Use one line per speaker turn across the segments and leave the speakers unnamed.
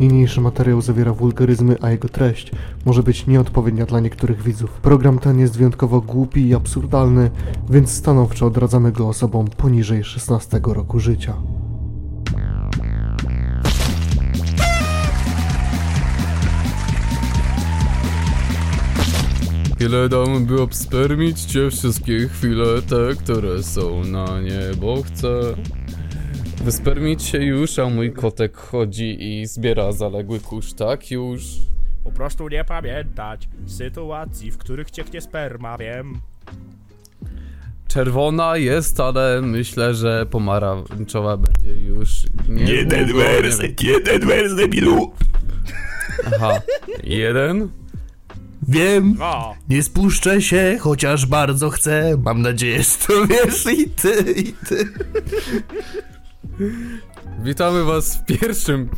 Niniejszy materiał zawiera wulgaryzmy, a jego treść może być nieodpowiednia dla niektórych widzów. Program ten jest wyjątkowo głupi i absurdalny, więc stanowczo odradzamy go osobom poniżej 16 roku życia.
Ile dam, by obspermić cię wszystkie chwile, te, które są na niebo chcę. Wyspermić się już, a mój kotek chodzi i zbiera zaległy kurz, tak już.
Po prostu nie pamiętać sytuacji, w których cieknie sperma, wiem.
Czerwona jest, ale myślę, że pomarańczowa będzie już nie
Jeden werset, jeden werset, debilu.
Aha, jeden?
Wiem,
No,
nie spuszczę się, chociaż bardzo chcę. Mam nadzieję, że to wiesz i ty, i ty.
Witamy was w pierwszym,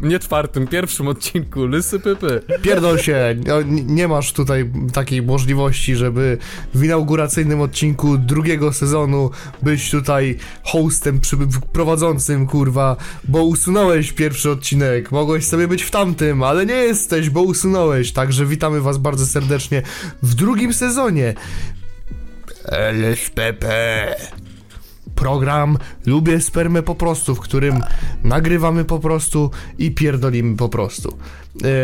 nie czwartym, pierwszym odcinku Lysy Pypy.
Pierdol się, no, nie masz tutaj takiej możliwości, żeby w inauguracyjnym odcinku drugiego sezonu być tutaj hostem, przy, prowadzącym, kurwa, bo usunąłeś pierwszy odcinek, mogłeś sobie być w tamtym, ale nie jesteś, bo usunąłeś, także witamy was bardzo serdecznie w drugim sezonie. LSPP. Program Lubię Spermę po prostu, w którym nagrywamy po prostu i pierdolimy po prostu.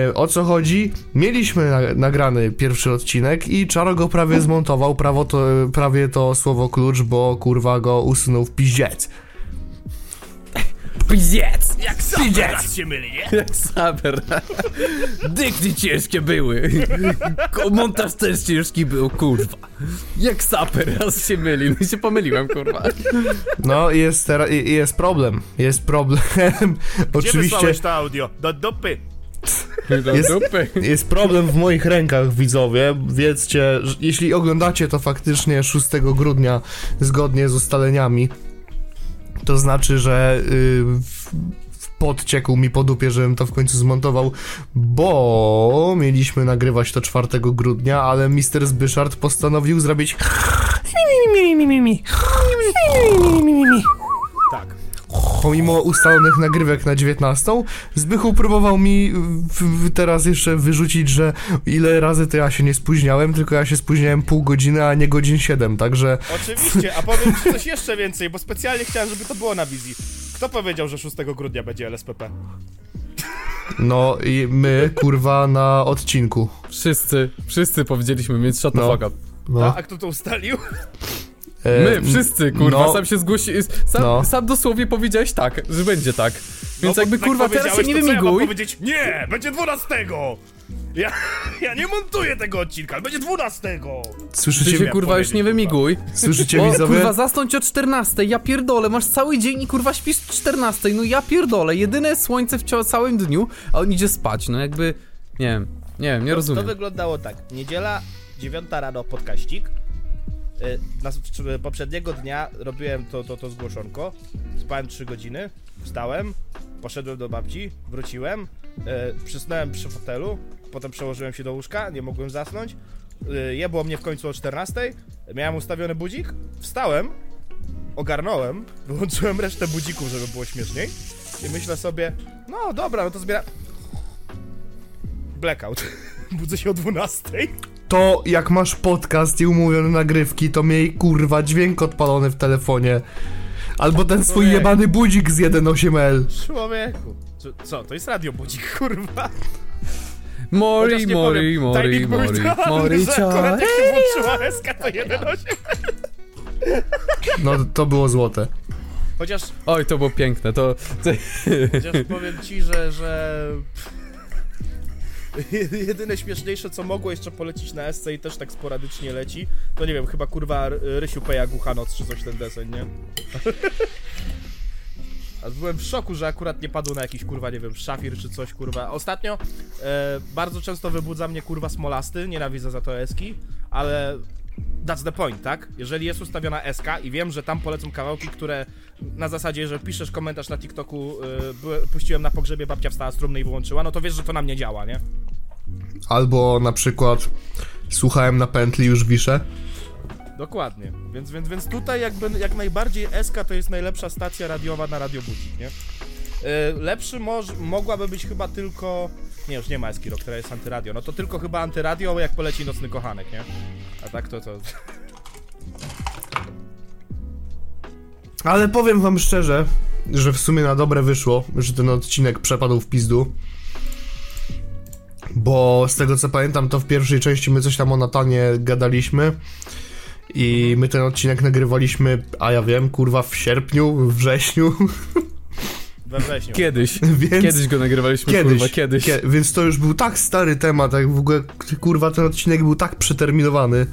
E, o co chodzi? Mieliśmy na, nagrany pierwszy odcinek i Czaro go prawie zmontował, prawo to, prawie to słowo klucz, bo kurwa go usunął w piździec.
Pizdziec!
jak teraz się myli, nie?
Jak saber. Dykty ciężkie były. Montaż też ciężki był, kurwa. Jak saper, raz się myli. No i się pomyliłem, kurwa.
No i jest, teraz, i- i jest problem, jest problem.
Gdzie
Oczywiście
wysłałeś to audio? Do dupy.
Do
Jest-
dupy.
jest problem w moich rękach, widzowie. Wiedzcie, że jeśli oglądacie to faktycznie 6 grudnia zgodnie z ustaleniami, to znaczy, że yy, w- w podciekł mi po dupie, żebym to w końcu zmontował, bo mieliśmy nagrywać to 4 grudnia, ale Mr. Zbyszard postanowił zrobić
Tak.
Pomimo ustalonych nagrywek na 19, Zbychu próbował mi w, w, teraz jeszcze wyrzucić, że ile razy to ja się nie spóźniałem, tylko ja się spóźniałem pół godziny, a nie godzin 7, także
Oczywiście, a powiem ci coś jeszcze więcej, bo specjalnie chciałem, żeby to było na wizji. Kto powiedział, że 6 grudnia będzie LSPP?
no i my, kurwa, na odcinku.
Wszyscy, wszyscy powiedzieliśmy, więc shut the
No.
fuck up.
No.
A, a kto to ustalił?
E,
My, wszyscy, kurwa,
no.
sam się zgłosi... Sam,
No.
sam dosłownie powiedziałeś tak, że będzie tak. Więc
No
jakby,
tak
kurwa, teraz się nie
to co Ja
wymiguj.
powiedzieć, nie, będzie 12! Ja, ja nie montuję tego odcinka, ale będzie 12!
Ty
Słyszycie,
się,
miał
kurwa, już nie
kurwa.
wymiguj.
słyszycie
O,
widzowie?
kurwa, zasnąć o 14, ja pierdolę, masz cały dzień i kurwa śpisz o 14, no ja pierdolę, jedyne słońce w całym dniu, a on idzie spać, no jakby, nie wiem, nie wiem, nie
To
rozumiem.
wyglądało tak. Niedziela, 9 rano podkaścik. Y, poprzedniego dnia robiłem to, to, to zgłoszonko. Spałem 3 godziny, wstałem, poszedłem do babci, wróciłem, y, przysnąłem przy fotelu, potem przełożyłem się do łóżka, nie mogłem zasnąć. Y, jebło mnie w końcu o 14, miałem ustawiony budzik, wstałem, ogarnąłem, wyłączyłem resztę budzików, żeby było śmieszniej i myślę sobie, no dobra, no to zbiera... Blackout. Budzę się o 12.
To jak masz podcast i umówione nagrywki, to miej kurwa dźwięk odpalony w telefonie. Albo ten swój
Człowiek.
jebany budzik z 1.8L.
Człowieku. Co, co, to jest radio budzik, kurwa.
Mori,
Chociaż nie
mori,
powiem,
mori,
timing był
mori,
idealny,
mori,
że akurat jak się włączyła SK to 1.8.
No to było złote.
Chociaż,
Oj, to było piękne, to... to...
chociaż powiem ci, że, że... Jedyne śmieszniejsze, co mogło jeszcze polecić na SC i też tak sporadycznie leci, to nie wiem, chyba kurwa Rysiu Peja Głuchanoc czy coś ten deseń, nie? A byłem w szoku, że akurat nie padł na jakiś kurwa, nie wiem, szafir czy coś, kurwa. Ostatnio e, bardzo często wybudza mnie kurwa smolasty, nienawidzę za to eski, ale that's the point, tak? Jeżeli jest ustawiona SK i wiem, że tam polecą kawałki, które na zasadzie, że piszesz komentarz na TikToku, byłem, puściłem na pogrzebie, babcia wstała z i wyłączyła, no to wiesz, że to na mnie działa, nie?
Albo na przykład słuchałem na pętli, już wiszę.
Dokładnie. Więc, więc, więc tutaj jakby jak najbardziej SK to jest najlepsza stacja radiowa na Radio Budzik, nie? Y, lepszy moż, mogłaby być chyba tylko... Nie, już nie ma Eskiro, która jest antyradio. No to tylko chyba antyradio, jak poleci Nocny Kochanek, nie? A tak to to...
Ale powiem wam szczerze, że w sumie na dobre wyszło, że ten odcinek przepadł w pizdu. Bo z tego co pamiętam, to w pierwszej części my coś tam o Natanie gadaliśmy. I my ten odcinek nagrywaliśmy, a ja wiem, kurwa, w sierpniu, w wrześniu,
We wrześniu.
Kiedyś.
więc...
Kiedyś go nagrywaliśmy,
Kiedyś,
kurwa, kiedyś.
kie- więc to już był tak stary temat, jak w ogóle, kurwa, ten odcinek był tak przeterminowany.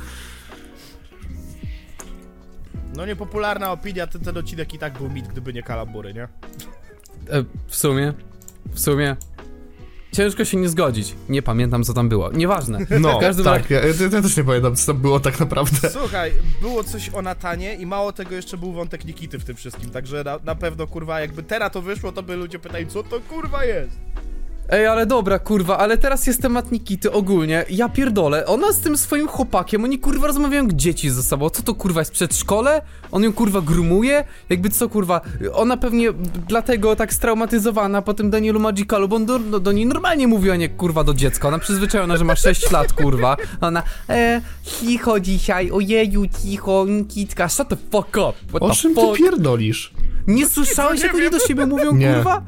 No niepopularna opinia, ten, ten odcinek i tak był mit, gdyby nie kalambury, nie?
E, w sumie, w sumie, ciężko się nie zgodzić. Nie pamiętam, co tam było. Nieważne.
No,
W każdym
tak, ja, ja, ja też nie pamiętam, co tam było tak naprawdę.
Słuchaj, było coś o Natanie i mało tego jeszcze był wątek Nikity w tym wszystkim, także na, na pewno, kurwa, jakby teraz to wyszło, to by ludzie pytali, co to kurwa jest?
Ej, ale dobra, kurwa, ale teraz jest temat Nikity ogólnie. Ja pierdolę, ona z tym swoim chłopakiem, oni kurwa rozmawiają jak dzieci ze sobą. Co to kurwa jest przedszkole? On ją kurwa grumuje? Jakby co kurwa, ona pewnie dlatego tak straumatyzowana po tym Danielu Magicalu, bo on do, do, do niej normalnie mówi, a nie kurwa do dziecka. Ona przyzwyczajona, że ma 6 lat, kurwa. A Ona, e, cicho dzisiaj, ojeju, cicho, Nikitka, shut the fuck up. What
O czym
fuck?
ty pierdolisz?
Nie słyszałeś, jak oni do siebie mówią,
Nie.
kurwa?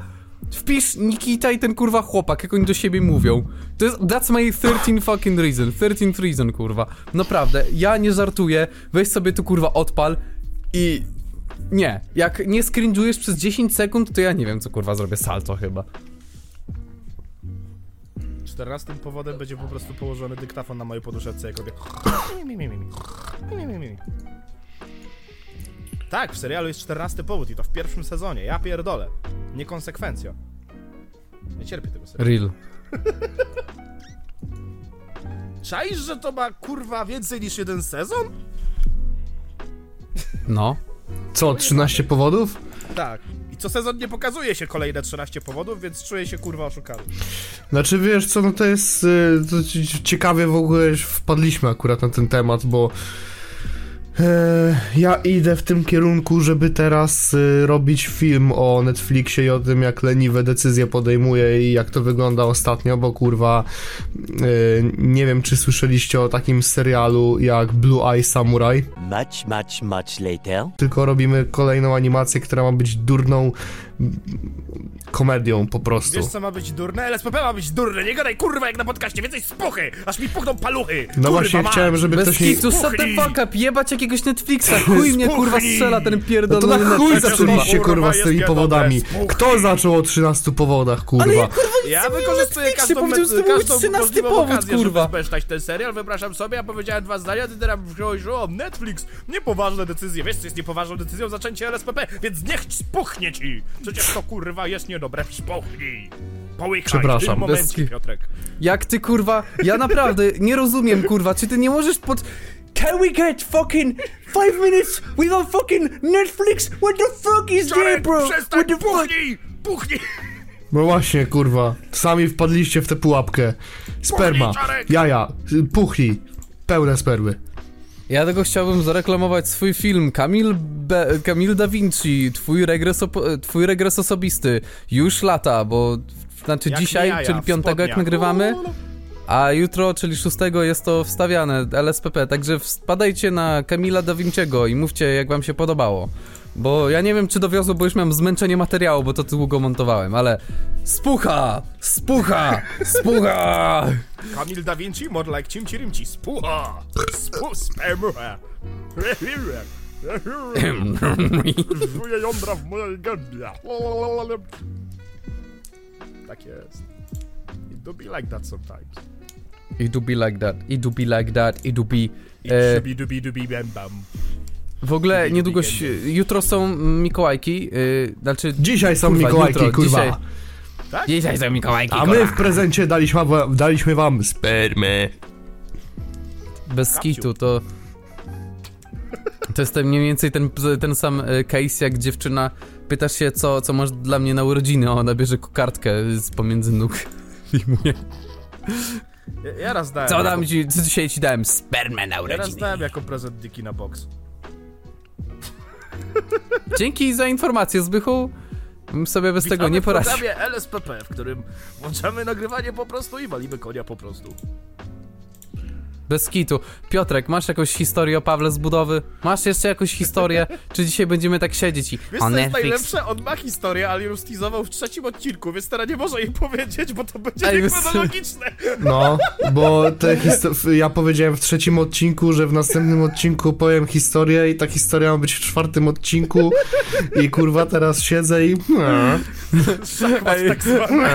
Wpisz Nikita i ten kurwa chłopak, jak oni do siebie mówią. To jest, that's my 13 fucking reason, 13 reason, kurwa. Naprawdę, ja nie żartuję, weź sobie tu kurwa odpal i... Nie, jak nie scringe'ujesz przez 10 sekund, to ja nie wiem, co kurwa zrobię, salto chyba.
14 powodem będzie po prostu położony dyktafon na mojej poduszeczce, jak robię... Tak, w serialu jest 14 powód i to w pierwszym sezonie, ja pierdolę. Niekonsekwencja. Nie cierpię tego serialu.
Real.
Czaisz, że to ma kurwa więcej niż jeden sezon?
No.
Co, 13 powodów?
Tak. I co sezon nie pokazuje się kolejne 13 powodów, więc czuję się kurwa oszukany.
Znaczy wiesz co, no to jest y, to ci- ciekawie w ogóle wpadliśmy akurat na ten temat, bo ja idę w tym kierunku, żeby teraz y, robić film o Netflixie i o tym jak leniwe decyzje podejmuje i jak to wygląda ostatnio, bo kurwa y, nie wiem czy słyszeliście o takim serialu jak Blue Eye Samurai,
Much, much, much later.
tylko robimy kolejną animację, która ma być durną komedią po prostu.
Wiesz co ma być durne? LSPP ma być durne, nie gadaj kurwa jak na podcaście, więcej spuchy, aż mi puchną paluchy!
No
kurwa,
właśnie
mać.
chciałem, żeby
Bez
ktoś mi...
kitu, shut the fuck up, jebać jakiegoś Netflixa, chuj mnie kurwa strzela ten
No to
pierdolony
na chuj
Netflix,
zaczęliście
kurwa,
kurwa z tymi powodami. Kto zaczął o 13 powodach, kurwa?
Ja wykorzystuję
Netflixie,
każdą,
powiedział, że to był
każdą
13
możliwą
powód,
okazję,
kurwa.
żeby ten serial, wypraszam sobie, ja powiedziałem dwa zdania, ty teraz wziąłeś, o, Netflix, niepoważne decyzje, wiesz co jest niepoważną decyzją? Zaczęcie LSPP, więc niech spuchnie ci! Przecież to kurwa jest niedobre, spuchnij! Połykaj w
Przepraszam.
tym momencie,
Bez
Piotrek.
Jak ty kurwa, ja naprawdę nie rozumiem kurwa, czy ty nie możesz pod... Can we get fucking five minutes without fucking Netflix? What the fuck is there,
Czarek,
bro?
przestań,
What the fuck?
puchnij! Puchnij!
No właśnie, kurwa. Sami wpadliście w tę pułapkę. Sperma,
Puchnij,
jaja, puchnij. Pełne spermy.
Ja tego chciałbym zareklamować swój film Kamil, Be Kamil Da Vinci, twój regres, twój regres osobisty. Już lata, bo znaczy
Jak
dzisiaj,
jaja
czyli piątego jak nagrywamy, a jutro, czyli szóstego jest to wstawiane, LSPP, także wpadajcie na Kamila Da Vinciego i mówcie jak wam się podobało. Bo ja nie wiem czy dowiozło, bo już miałem zmęczenie materiału, bo to długo montowałem, ale spucha! Spucha! Spucha!
Kamil Da Vinci, more like Cimci Rimci, spucha! Spu, spermucha! Żuję jądra w mojej gębie. Tak jest. It do be like that sometimes.
It do be like that, it do be like that, it do be...
It
E,
should be dubi dubi bam bam.
W ogóle niedługo, jutro są Mikołajki, yy, znaczy...
Dzisiaj są
Kurwa,
Mikołajki,
jutro,
kurwa.
dzisiaj.
Tak?
Dzisiaj są Mikołajki,
A my w prezencie daliśmy, wam- daliśmy wam spermy.
Bez
Kapciu.
skitu, to... To jest ten, mniej więcej ten, ten sam e, case, jak dziewczyna pytasz się, co, co masz dla mnie na urodziny, a ona bierze kokardkę z pomiędzy nóg i mówi,
Ja, ja raz dałem.
co
jako,
dam ci, co dzisiaj ci dałem? Spermę na
Ja raz
urodziny.
dałem jako prezent Diki na box.
Dzięki za informację, Zbychu. Bym sobie bez tego
Witamy
nie
w
poradził.
programie LSPP, w którym włączamy nagrywanie po prostu i walimy konia po prostu.
Bez kitu. Piotrek, masz jakąś historię o Pawle z budowy? Masz jeszcze jakąś historię? Czy dzisiaj będziemy tak siedzieć i
Wiesz
o
co jest
Netflix?
najlepsze? On ma historię, ale ją steasował w trzecim odcinku, więc teraz nie może jej powiedzieć, bo to będzie
Ej,
niechronologiczne.
No, bo te ja powiedziałem w trzecim odcinku, że w następnym odcinku powiem historię i ta historia ma być w czwartym odcinku i kurwa teraz siedzę i...
Szachmat
Ej.
tak zwany.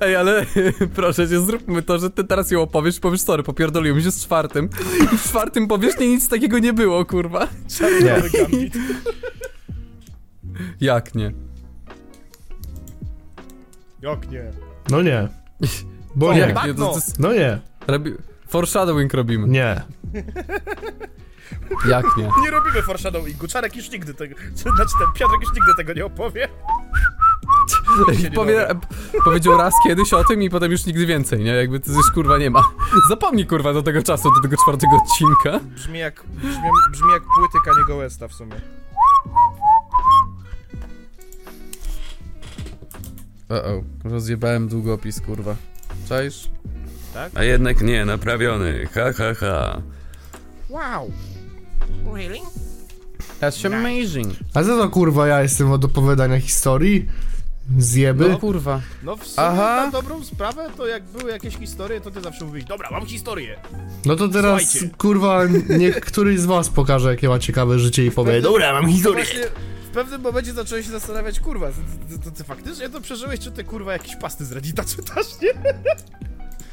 Ej, ale proszę cię, zróbmy to, że ty teraz ją opowiesz, powiesz sorry, popierdoliłem się z czwartym. I w czwartym powiesz, nie, nic takiego nie było, kurwa.
Gambit.
Jak nie?
Jak nie?
No nie. Bo nie.
Jak
tak,
nie? To,
no.
to jest,
No nie.
robi... Foreshadowing robimy.
Nie.
Jak nie?
Nie robimy foreshadowingu. Czarek już nigdy tego... Znaczy ten Piotrek już nigdy tego nie opowie.
Powie, powiedział raz kiedyś o tym i potem już nigdy więcej, nie? Jakby to już kurwa nie ma. Zapomnij kurwa do tego czasu, do tego czwartego odcinka.
Brzmi jak, brzmi, brzmi jak płyty Kaniego Westa w sumie.
O-o, rozjebałem długopis, kurwa. Czaisz?
A jednak nie, naprawiony. Ha, ha, ha.
Wow. Really?
That's amazing.
A co to kurwa ja jestem od opowiadania historii? Zjeby?
No kurwa.
No w sumie
Aha.
na dobrą sprawę, to jak były jakieś historie, to ty zawsze mówisz, dobra, mam historię.
No to teraz
Słuchajcie.
kurwa niech któryś z was pokaże jakie ma ciekawe życie i powie Dobra, mam
To
historię.
właśnie w pewnym momencie zacząłem się zastanawiać, kurwa, to, to, to ty faktycznie to przeżyłeś, czy ty kurwa jakieś pasty z Reddita czytasz, nie?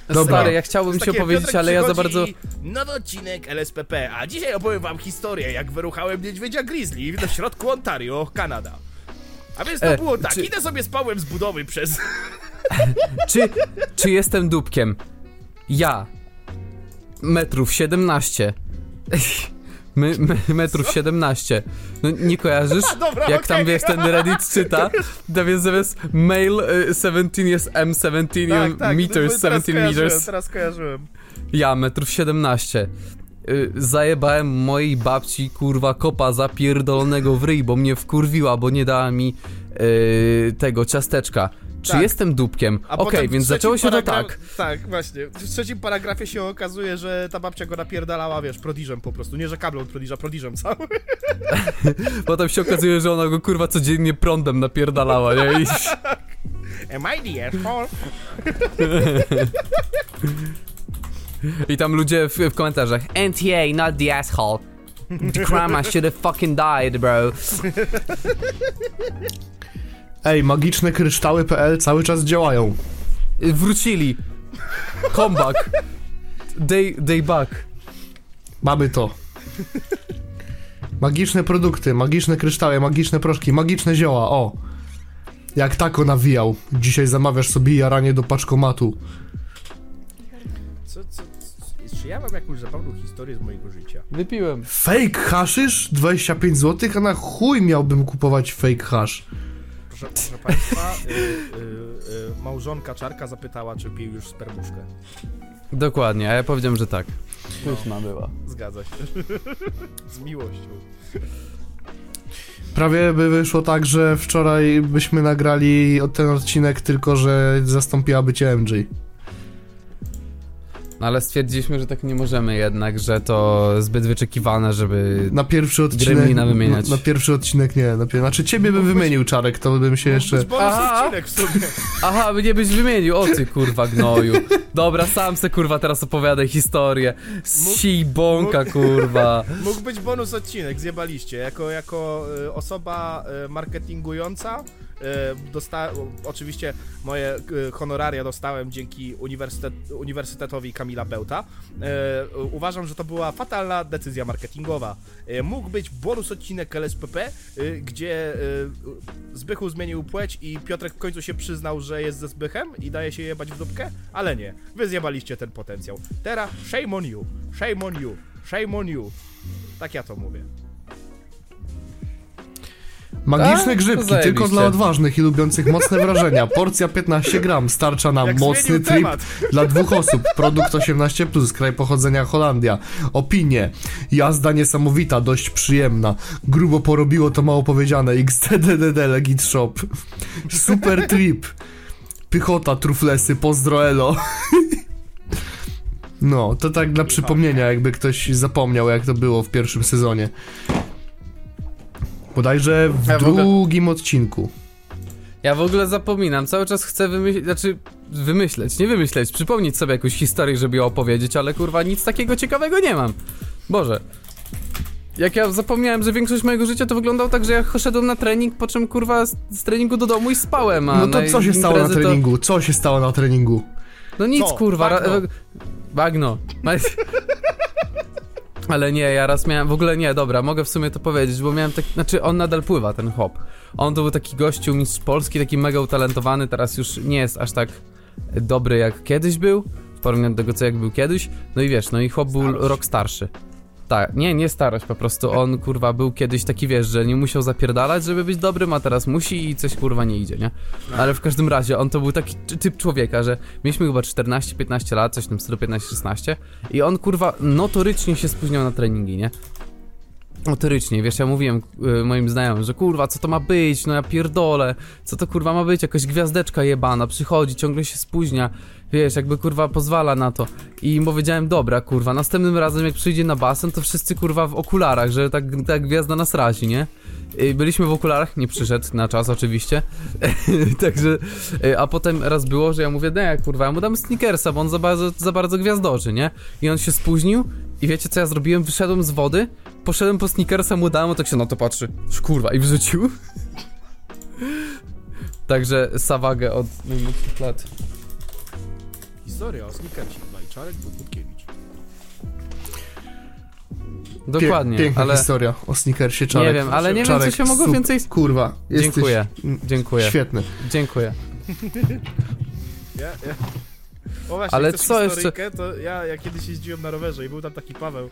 Dobra.
Stary, ja chciałbym ci opowiedzieć, ale ja za bardzo...
Nowy odcinek LSPP, a dzisiaj opowiem wam historię, jak wyruchałem niedźwiedzia grizzly na środku Ontario, Kanada. A więc to
E,
było tak,
czy-
idę sobie spałem z budowy przez...
Czy, czy jestem dupkiem? Ja. Metrów 17. My, my, metrów 17. No nie kojarzysz?
Dobra,
Jak tam
okej.
wiesz, ten Reddit czyta, to więc zamiast male y, 17 jest M17
Tak,
meters,
teraz
17
kojarzyłem,
meters.
teraz kojarzyłem.
Ja, metrów 17. Y, zajebałem mojej babci, kurwa, kopa zapierdolonego w ryj, bo mnie wkurwiła, bo nie dała mi y, tego ciasteczka. Czy
Tak.
jestem dupkiem? Okej,
w
więc zaczęło się to tak.
Tak, właśnie. W trzecim paragrafie się okazuje, że ta babcia go napierdalała, wiesz, prodiżem po prostu. Nie, że kablą prodiża, prodiżem cały.
Potem się okazuje, że ona go kurwa codziennie prądem napierdalała, nie? I...
Am I the asshole?
I tam ludzie w, w komentarzach NTA, not the asshole. The grandma should have fucking died, bro.
Ej, magiczne kryształy.pl cały czas działają.
Wrócili. Comeback. Day, day back.
Mamy to. Magiczne produkty, magiczne kryształy, magiczne proszki, magiczne zioła, o. Jak tako nawijał. Dzisiaj zamawiasz sobie jaranie do paczkomatu.
Ja mam jakąś zabawną historię z mojego życia?
Wypiłem.
Fake haszysz? 25 zł? A na chuj miałbym kupować fake hash.
Proszę, proszę państwa, y, y, y, małżonka Czarka zapytała, czy pił już spermuszkę.
Dokładnie, a ja powiedziałem, że tak. Pyszna była.
Zgadza się. z miłością.
Prawie by wyszło tak, że wczoraj byśmy nagrali ten odcinek, tylko że zastąpiłaby cię MJ.
No ale stwierdziliśmy, że tak nie możemy jednak, że to zbyt wyczekiwane, żeby...
Na pierwszy odcinek.
Wymieniać.
Na, na pierwszy odcinek nie. Na, pier- znaczy ciebie bym wymienił czarek, to bym się jeszcze.
Aha.
odcinek w sumie.
Aha, by nie być wymienił, o ty kurwa gnoju. Dobra, sam se kurwa teraz opowiadaj historię. Si bąka kurwa.
Mógł być bonus odcinek, zjebaliście. Jako, jako y, osoba y, marketingująca y, dosta oczywiście moje y, honoraria dostałem dzięki uniwersytet Uniwersytetowi Kamila Bełta. Y, uważam, że to była fatalna decyzja marketingowa. Mógł być bonus odcinek LSPP, gdzie Zbychu zmienił płeć i Piotrek w końcu się przyznał, że jest ze Zbychem i daje się jebać w dupkę, ale nie. Wy zjebaliście ten potencjał. Teraz shame on you, shame on you, shame on you. Tak ja to mówię.
Magiczne
Tak?
grzybki, tylko dla odważnych i lubiących mocne wrażenia. Porcja 15 gram, starcza nam
Jak
mocny trip
temat.
dla dwóch osób. Produkt 18+, kraj pochodzenia Holandia. Opinie. Jazda niesamowita, dość przyjemna. Grubo porobiło to mało powiedziane. XDDD Legit Shop. Super trip. Pychota, truflesy, pozdro elo. No, to tak dla przypomnienia, jakby ktoś zapomniał, jak to było w pierwszym sezonie. Bodajże w
Ja w ogóle-
drugim odcinku.
Ja w ogóle zapominam, cały czas chcę wymyślić, znaczy wymyśleć, nie wymyśleć, przypomnieć sobie jakąś historię, żeby ją opowiedzieć, ale kurwa nic takiego ciekawego nie mam. Boże. Jak ja zapomniałem, że większość mojego życia to wyglądało tak, że ja szedłem na trening, po czym kurwa z, z treningu do domu i spałem, a
No to co się stało na
imprezy to-
treningu? Co się stało na treningu?
No nic
Co?
kurwa. ra-
Bagno.
Bagno. Ale nie, ja raz miałem, w ogóle nie, dobra, mogę w sumie to powiedzieć, bo miałem tak, znaczy on nadal pływa, ten hop. On to był taki gościu, mistrz Polski, taki mega utalentowany, teraz już nie jest aż tak dobry jak kiedyś był, w porównaniu do tego, co jak był kiedyś. No i wiesz, no i hop był
Starość.
rok starszy. Nie, nie starość, po prostu on kurwa był kiedyś taki, wiesz, że nie musiał zapierdalać, żeby być dobrym, a teraz musi i coś kurwa nie idzie, nie? Ale w każdym razie on to był taki ty- typ człowieka, że mieliśmy chyba 14-15 lat, coś stylu 15-16 i on kurwa notorycznie się spóźniał na treningi, nie? Notorycznie, wiesz, ja mówiłem y, moim znajomym, że kurwa, co to ma być, no ja pierdolę, co to kurwa ma być, jakaś gwiazdeczka jebana, przychodzi, ciągle się spóźnia, wiesz, jakby kurwa pozwala na to. I mu powiedziałem, dobra, kurwa, następnym razem jak przyjdzie na basen, to wszyscy kurwa w okularach, że tak, tak gwiazda nas razi, nie? Y, Byliśmy w okularach, nie przyszedł na czas oczywiście, także, y, a potem raz było, że ja mówię, nie, kurwa, ja mu dam sneakersa, bo on za bardzo, za bardzo gwiazdorzy, nie? I on się spóźnił i wiecie co ja zrobiłem? Wyszedłem z wody, poszedłem po sneakersa, mu dałem, on tak się na to patrzy, kurwa, i wrzucił. Także sawagę od najmłodszych lat.
Historia o Snickersie. Bajczarek Budkiewicz.
Dokładnie,
piękna
ale
historia o sneakersie Czarek.
nie wiem, ale nie wiem co
Czarek,
się mogło
sup-
więcej...
Kurwa, jesteś
Dziękuję, dziękuję,
świetny.
dziękuję.
Ja, ja. O właśnie,
Ale co jeszcze-
To ja, ja kiedyś jeździłem na rowerze i był tam taki Paweł.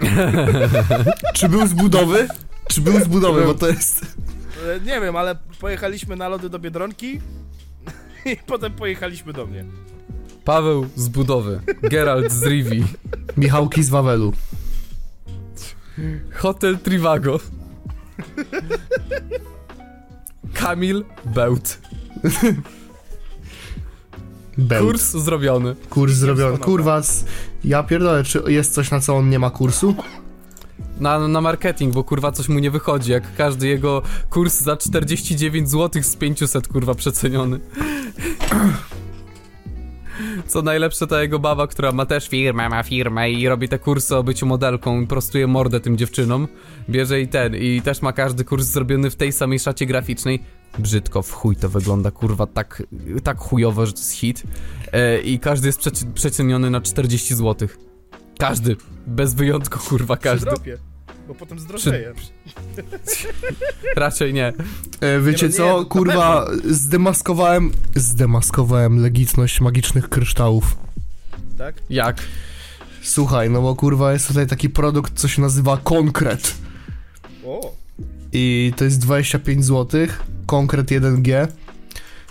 Czy był z budowy? Czy był z budowy, bo to jest...
E, Nie wiem, ale pojechaliśmy na lody do Biedronki i potem pojechaliśmy do mnie.
Paweł z budowy, Geralt z Rivi,
Michałki z Wawelu.
Hotel Trivago, Kamil Bełt,
Bełt.
kurs zrobiony.
Kurs zrobiony. Kurwa, ja pierdolę, czy jest coś na co on nie ma kursu?
Na, na marketing, bo kurwa coś mu nie wychodzi, jak każdy jego kurs za 49 zł z 500 kurwa przeceniony. Co najlepsze to jego baba, która ma też firmę, ma firmę i robi te kursy o byciu modelką i prostuje mordę tym dziewczynom. Bierze i ten, i też ma każdy kurs zrobiony w tej samej szacie graficznej. Brzydko, w chuj to wygląda, kurwa, tak, tak chujowo, że to jest hit. E, I każdy jest przeci- przeceniony na 40 zł. Każdy, bez wyjątku, kurwa,
Przy
każdy.
dropie, bo potem zdrożeje.
Raczej nie.
E, wiecie
Nie, no
co,
nie,
kurwa, zdemaskowałem, zdemaskowałem legitność magicznych kryształów.
Tak?
Jak?
Słuchaj, no bo kurwa jest tutaj taki produkt, co się nazywa konkret.
O,
I to jest 25 zł, konkret 1G.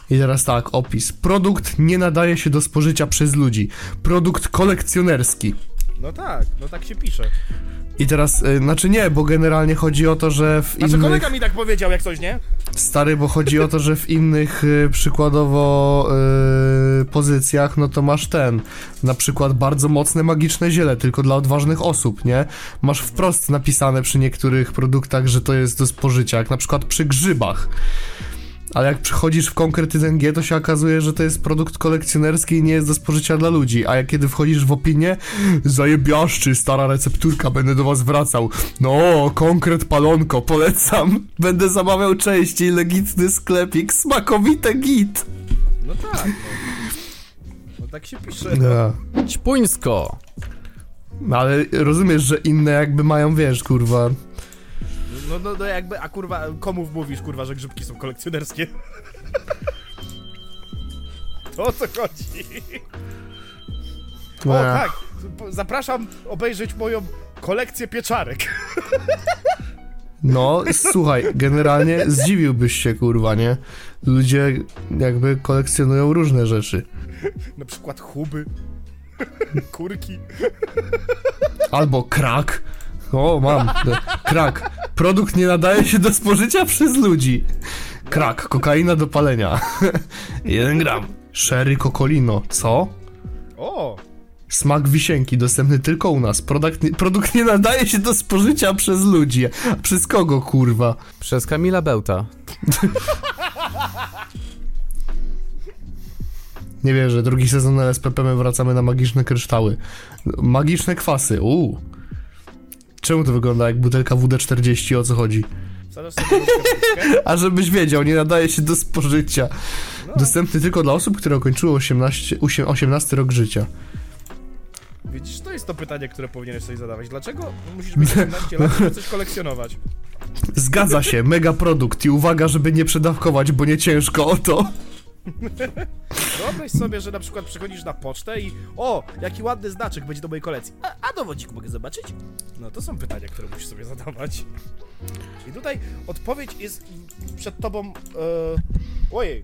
I teraz tak, opis. Produkt nie nadaje się do spożycia przez ludzi. Produkt kolekcjonerski.
No tak, no tak się pisze.
I teraz, y, znaczy nie, bo generalnie chodzi o to, że w
Znaczy
innych...
kolega mi tak powiedział jak coś, nie?
Stary, bo chodzi o to, że w innych y, przykładowo y, pozycjach, no to masz ten, na przykład bardzo mocne magiczne ziele, tylko dla odważnych osób, nie? Masz wprost napisane przy niektórych produktach, że to jest do spożycia, jak na przykład przy grzybach. Ale jak przychodzisz w konkret 1G, to się okazuje, że to jest produkt kolekcjonerski i nie jest do spożycia dla ludzi. A jak kiedy wchodzisz w opinię, zajebiaszczy, stara recepturka, będę do was wracał. No, konkret palonko, polecam. Będę zamawiał częściej, legitny sklepik, smakowite git.
No tak, no. No tak się pisze.
No.
Ćpuńsko!
no ale rozumiesz, że inne jakby mają, wiesz, kurwa.
No, no, no jakby, a kurwa, komu mówisz, kurwa, że grzybki są kolekcjonerskie? To o co chodzi? O,
No.
tak, zapraszam obejrzeć moją kolekcję pieczarek.
No, słuchaj, generalnie zdziwiłbyś się, kurwa, nie? Ludzie jakby kolekcjonują różne rzeczy.
Na przykład huby, kurki.
Albo krak. O, mam. Krak. Produkt nie nadaje się do spożycia przez ludzi. Krak. Kokaina do palenia. Jeden gram. Sherry Cocolino. Co?
O!
Smak wisienki dostępny tylko u nas. Produkt nie, produkt nie nadaje się do spożycia przez ludzi. Przez kogo, kurwa?
Przez Kamila Bełta.
Nie wierzę, drugi sezon LSPP my wracamy na magiczne kryształy. Magiczne kwasy, uuu. Czemu to wygląda jak butelka WD-40, o co chodzi?
Wsadzasz sobie.
A żebyś wiedział, nie nadaje się do spożycia. Dostępny tylko dla osób, które ukończyły 18, usie- 18 rok życia.
Widzisz, to jest to pytanie, które powinieneś sobie zadawać. Dlaczego musisz mieć 18 lat, żeby coś kolekcjonować?
Zgadza się, mega produkt i uwaga, żeby nie przedawkować, bo nie ciężko o to.
Wyobraź sobie, że na przykład przychodzisz na pocztę i o, jaki ładny znaczek będzie do mojej kolekcji. A, a dowodzik mogę zobaczyć? No to są pytania, które musisz sobie zadawać. I tutaj odpowiedź jest przed tobą... E... Ojej.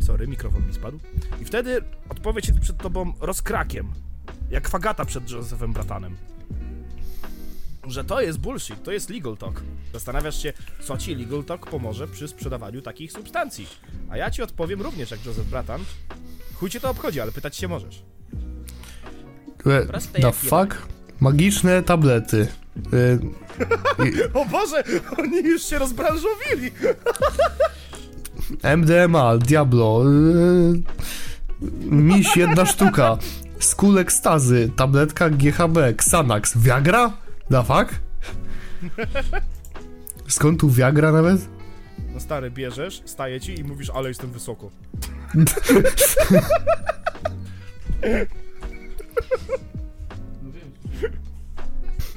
Sorry, mikrofon mi spadł. I wtedy odpowiedź jest przed tobą rozkrakiem. Jak fagata przed Josephem Bratanem. Że to jest bullshit, to jest legal talk. Zastanawiasz się, co ci legal talk pomoże przy sprzedawaniu takich substancji. A ja ci odpowiem również jak Joseph Bratan. Chuj cię to obchodzi, ale pytać się możesz. Proste
The fuck? Magiczne tablety. E,
O Boże, oni już się rozbranżowili!
MDMA, Diablo, yy, miś jedna sztuka, skul ekstazy, tabletka GHB, Xanax, Viagra? Da fuck? Skąd tu Viagra nawet?
No stary, bierzesz, staje ci i mówisz, ale jestem wysoko.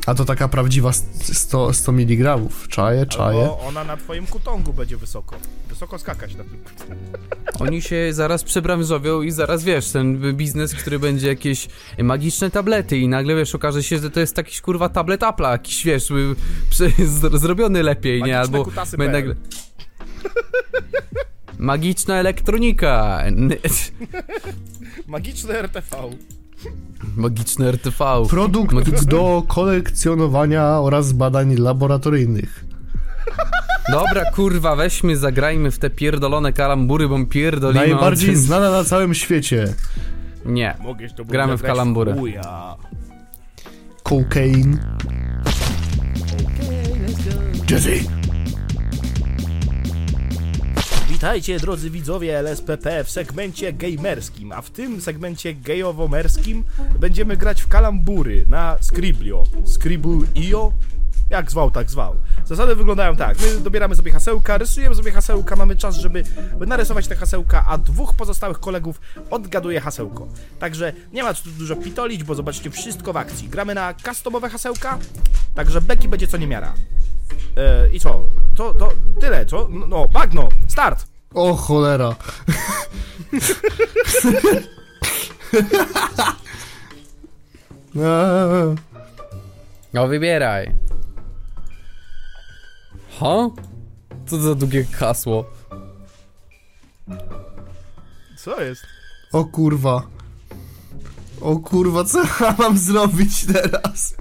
A to taka prawdziwa st- 100, 100 mg. Czaję, czaję.
Albo ona na twoim kutongu będzie wysoko. Wysoko skakać na tym.
Oni się zaraz przebranżowią i zaraz, wiesz, ten biznes, który będzie jakieś magiczne tablety i nagle, wiesz, okaże się, że to jest jakiś, kurwa, tablet Apple'a, jakiś, wiesz, y, zrobiony lepiej, nie?
Magiczne
Albo będzie
PL.
nagle... Magiczna elektronika.
Magiczne RTV.
Magiczne RTV.
Produkt
Magiczne-
do kolekcjonowania oraz badań laboratoryjnych.
Dobra, kurwa, weźmy, zagrajmy w te pierdolone kalambury, bo pierdolimy
Najbardziej
tym-
znana na całym świecie.
Nie. Gramy w kalamburę.
Cocaine. Jesse.
Witajcie drodzy widzowie LSPP w segmencie gamerskim, a w tym segmencie gejowo-merskim będziemy grać w kalambury na Scriblio. Scribble.io? Jak zwał, tak zwał. Zasady wyglądają tak, my dobieramy sobie hasełka, rysujemy sobie hasełka, mamy czas, żeby narysować te hasełka, a dwóch pozostałych kolegów odgaduje hasełko. Także nie ma tu dużo pitolić, bo zobaczcie wszystko w akcji. Gramy na customowe hasełka, także beki będzie co niemiara. E, I co? To, to tyle, co? No bagno, start!
O cholera.
No wybieraj. Ha? Co za długie hasło?
Co jest?
O kurwa. O kurwa, co ja mam zrobić teraz?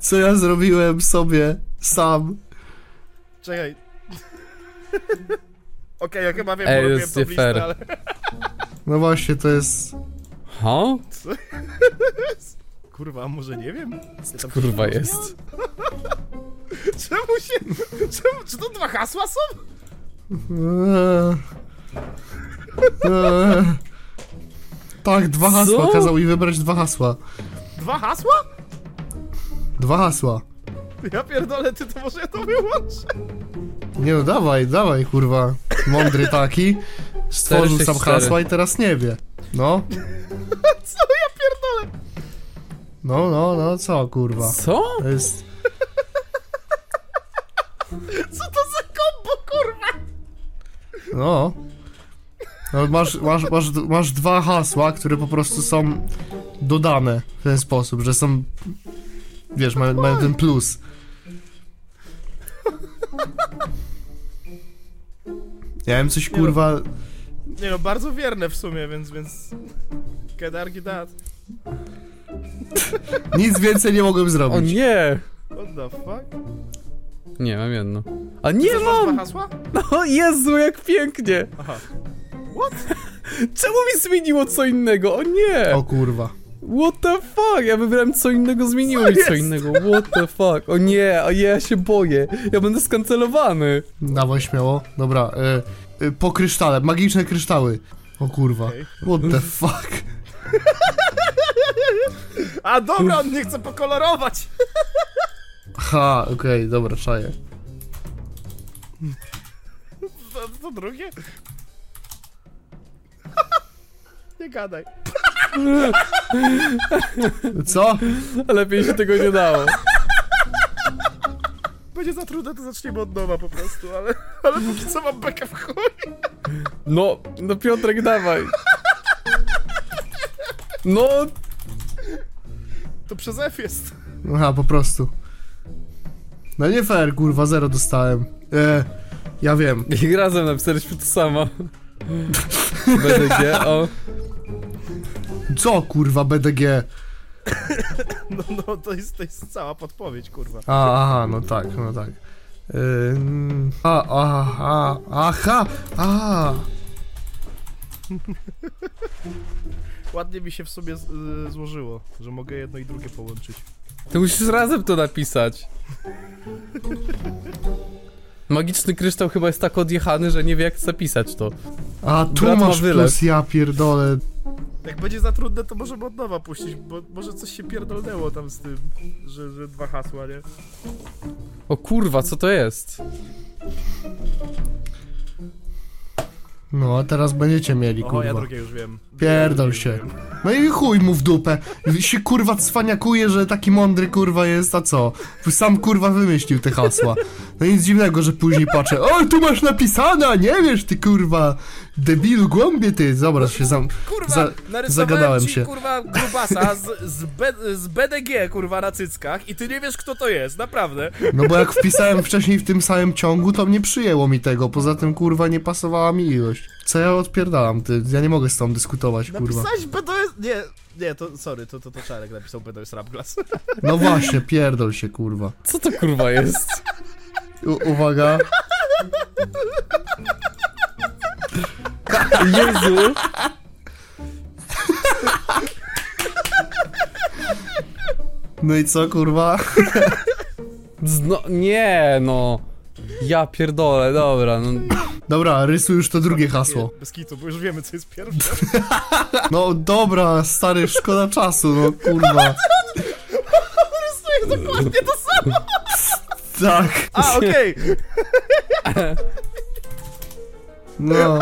Co ja zrobiłem sobie sam?
Czekaj. Okej, ja chyba wiem,
Ej,
bo robiłem
jest
tą
nie
listę,
fair.
ale...
No właśnie, to jest...
Ha?
Kurwa, a może nie wiem? Ja tam
Kurwa jest.
Czemu się... Czemu, czy to dwa hasła są?
Eee. Eee. Tak, dwa hasła.
Co?
Kazał mi wybrać dwa hasła.
Dwa hasła?
Dwa hasła.
Ja pierdolę, ty to może ja to wyłączę.
Nie no, dawaj, dawaj, kurwa. Mądry taki. Stworzył sam hasła i teraz nie wie. No,
Co ja pierdolę?
no, no, no, co, kurwa.
Co?
To jest...
Co to za kombo, kurwa?
No. no masz, masz, masz, masz dwa hasła, które po prostu są dodane w ten sposób, że są... Wiesz, mają, mają ten plus. Miałem coś kurwa...
Nie no, bardzo wierne w sumie, więc, więc... Kedargi dat.
Nic więcej nie mogłem
O
zrobić.
nie!
What the fuck?
Nie, mam jedno. A nie
Chcesz masz dwa
mam!
hasła?
No Jezu, jak pięknie!
Aha.
Czemu mi zmieniło co innego? O nie!
O kurwa.
What the fuck? Ja wybrałem co innego, zmieniło
Co
mi co innego. What the fuck? O nie, o nie, ja się boję. Ja będę skancelowany.
Dawaj śmiało. Dobra, y, y, po krysztale, magiczne kryształy. O kurwa.
Okej.
What the fuck?
A dobra, on nie chce pokolorować!
Ha, okej, dobra, czaję.
To, to drugie? Nie gadaj.
Co?
Lepiej się tego nie dało.
Będzie za trudne, to zaczniemy od nowa po prostu, ale, ale póki co mam bekę w chuj.
No, no Piotrek, dawaj. No,
To przez F jest.
Aha, po prostu. No nie fair, kurwa, zero dostałem. E, ja wiem.
i razem napisaliśmy to samo. BDG, o.
Co, kurwa, BDG?
No, no, to jest, to jest cała podpowiedź, kurwa.
A, aha, no tak, no tak. Ym, a, aha, aha, aha.
Ładnie mi się w sobie z, y, złożyło, że mogę jedno i drugie połączyć.
Ty musisz razem to napisać. Magiczny kryształ chyba jest tak odjechany, że nie wie jak zapisać to.
A tu
Brat ma
masz
wylew.
plus, ja pierdolę.
Jak będzie za trudne, to możemy od nowa puścić, bo może coś się pierdolnęło tam z tym, że, że dwa hasła, nie?
O kurwa, co to jest?
No, a teraz będziecie mieli,
Oho, ja
kurwa.
drugie już wiem.
Pierdol się. No i chuj mu w dupę. Się kurwa cwaniakuje, że taki mądry kurwa jest, a co? Sam kurwa wymyślił te hasła. No nic dziwnego, że później patrzę, o tu masz napisane, a nie wiesz ty kurwa, debilu głąbie ty. Zobacz się zam...
Kurwa,
Za- zagadałem
ci,
się.
kurwa, grubasa z, z, B, z BDG, kurwa, na cyckach i ty nie wiesz, kto to jest, naprawdę.
No bo jak wpisałem wcześniej w tym samym ciągu, to nie przyjęło mi tego. Poza tym kurwa nie pasowała mi ilość. Co ja odpierdalam, ty? Ja nie mogę z tą dyskutować, kurwa.
Napisałeś BDS... Nie, nie, to, sorry, to, to, to Czarek napisał BDS Rapglass.
No właśnie, pierdol się, kurwa.
Co to kurwa jest?
U uwaga.
Jezu!
No i co, kurwa?
Zno nie no. Ja pierdolę, dobra, no.
Dobra, rysuj już to drugie hasło.
Bez kitu, bo już wiemy, co jest pierwsze.
No dobra, stary, szkoda czasu, no kurwa.
Rysuję dokładnie to samo.
Tak,
A, okej.
no.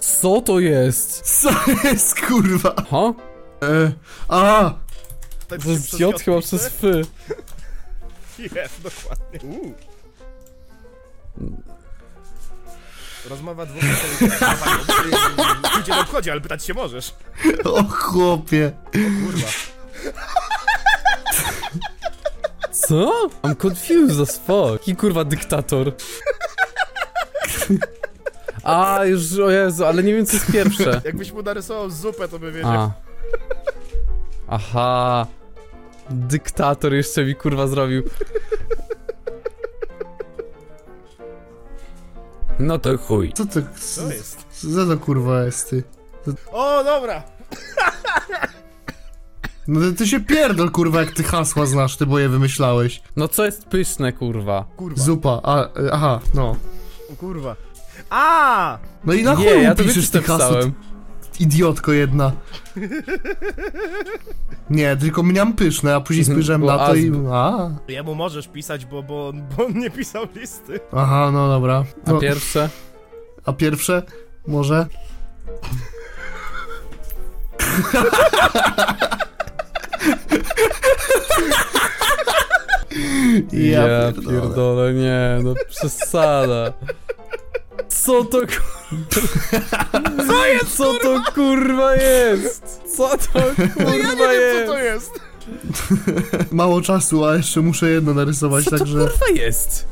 Co to jest?
Co jest, kurwa?
Ha?
E, a,
Tak
To jest J chyba przez F.
Jest, dokładnie. Uuu. Rozmowa dwóch Ludzie nie obchodzi, ale pytać się możesz.
o chłopie.
Kurwa.
Co? I'm confused as fuck. Jaki kurwa dyktator? A, już, o Jezu, ale nie wiem co jest pierwsze.
Jakbyś mu narysował zupę, to by wiedział.
A. Aha. Dyktator jeszcze mi kurwa zrobił.
No to chuj.
Co to,
Co jest?
co to kurwa jest, ty?
O, dobra.
No ty- ty się pierdol, kurwa, jak ty hasła znasz, ty bo je wymyślałeś.
No co jest pyszne kurwa?
Kurwa.
Zupa, a, e, aha, no.
O, kurwa. A!
No i na chuj
ja to
piszesz tych hasów,
pisałem.
idiotko jedna. Nie, tylko mniam pyszne, a później spojrzałem
Bo
na to i... A,
Jemu możesz pisać, bo, bo, on, bo on nie pisał listy.
aha, no dobra.
A
No,
pierwsze?
a pierwsze? Może?
Ja,
pierdolę.
pierdolę, nie, no przesada. Co to kurwa? Co jest, Co to kurwa jest? Co to kurwa
Ja nie wiem,
jest?
co to jest.
Mało czasu, a jeszcze muszę jedno narysować,
Co to
także...
kurwa jest?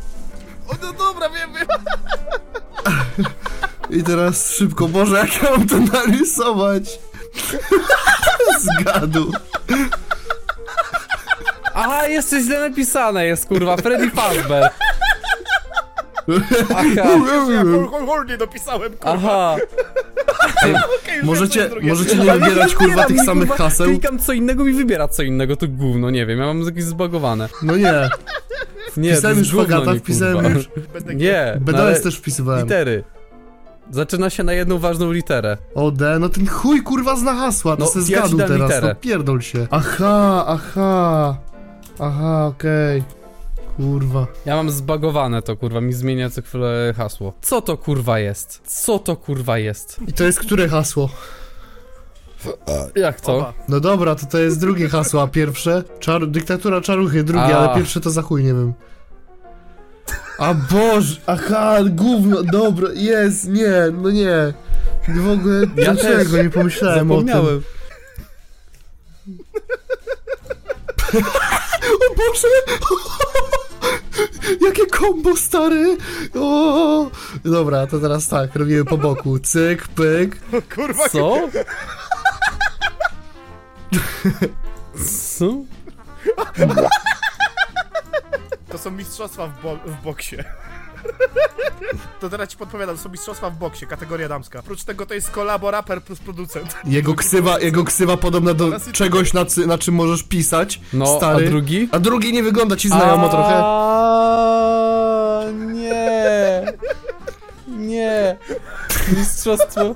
O, no dobra, wiem, wiem.
I teraz szybko, Boże, jak ja mam to narysować? Zgadu.
Aha, jeszcze źle napisane jest, kurwa, Freddy Fazbear. Aha,
Ja hol- hol- hol nie dopisałem, kurwa.
aha.
Okej, już wiem, co
Możecie,
jest
możecie nie wybierać kurwa tych
mi,
samych
kurwa,
haseł?
Klikam co innego i wybiera co innego, to gówno, nie wiem, ja mam jakieś zbagowane.
No nie,
Nie, to
wpisałem
jest
już
gówno,
Fagata,
nie,
wpisałem
kurwa.
już.
Będę
Nie, no
BDS
ale
też wpisywałem.
litery. Zaczyna się na jedną ważną literę.
O D, no ten chuj kurwa zna hasła, to
No,
se
ja ci
zgadł
dam
teraz,
literę.
no pierdol się. Aha, aha. Aha, okej. Kurwa.
Ja mam zbagowane to, kurwa, mi zmienia co chwilę hasło. Co to kurwa jest? Co to kurwa jest?
I to jest które hasło?
Jak to?
Oba.
No dobra, to to jest drugie hasło, a pierwsze? Czar dyktatura czaruchy, drugie,
A.
ale pierwsze to za chuj, nie wiem. A Boże, aha, gówno, dobra, jest, nie, no nie. W ogóle,
Ja
dlaczego
też.
nie pomyślałem o tym?
Zapomniałem.
Boże! Jakie kombo, stary! O! Dobra, to teraz tak, robimy po boku. Cyk, pyk.
Kurwa,
Co? Co?
to są mistrzostwa w, bo w boksie. To teraz ci podpowiadam, to są mistrzostwa w boksie, kategoria damska. Oprócz tego to jest kolabo raper plus producent.
Jego ksywa, jego ksywa podobna do
Teraz i-
czegoś, na, cy- na czym możesz pisać.
No,
stary.
a drugi?
A drugi nie wygląda ci znajomo trochę.
A, Nie. Nie. Mistrzostwo.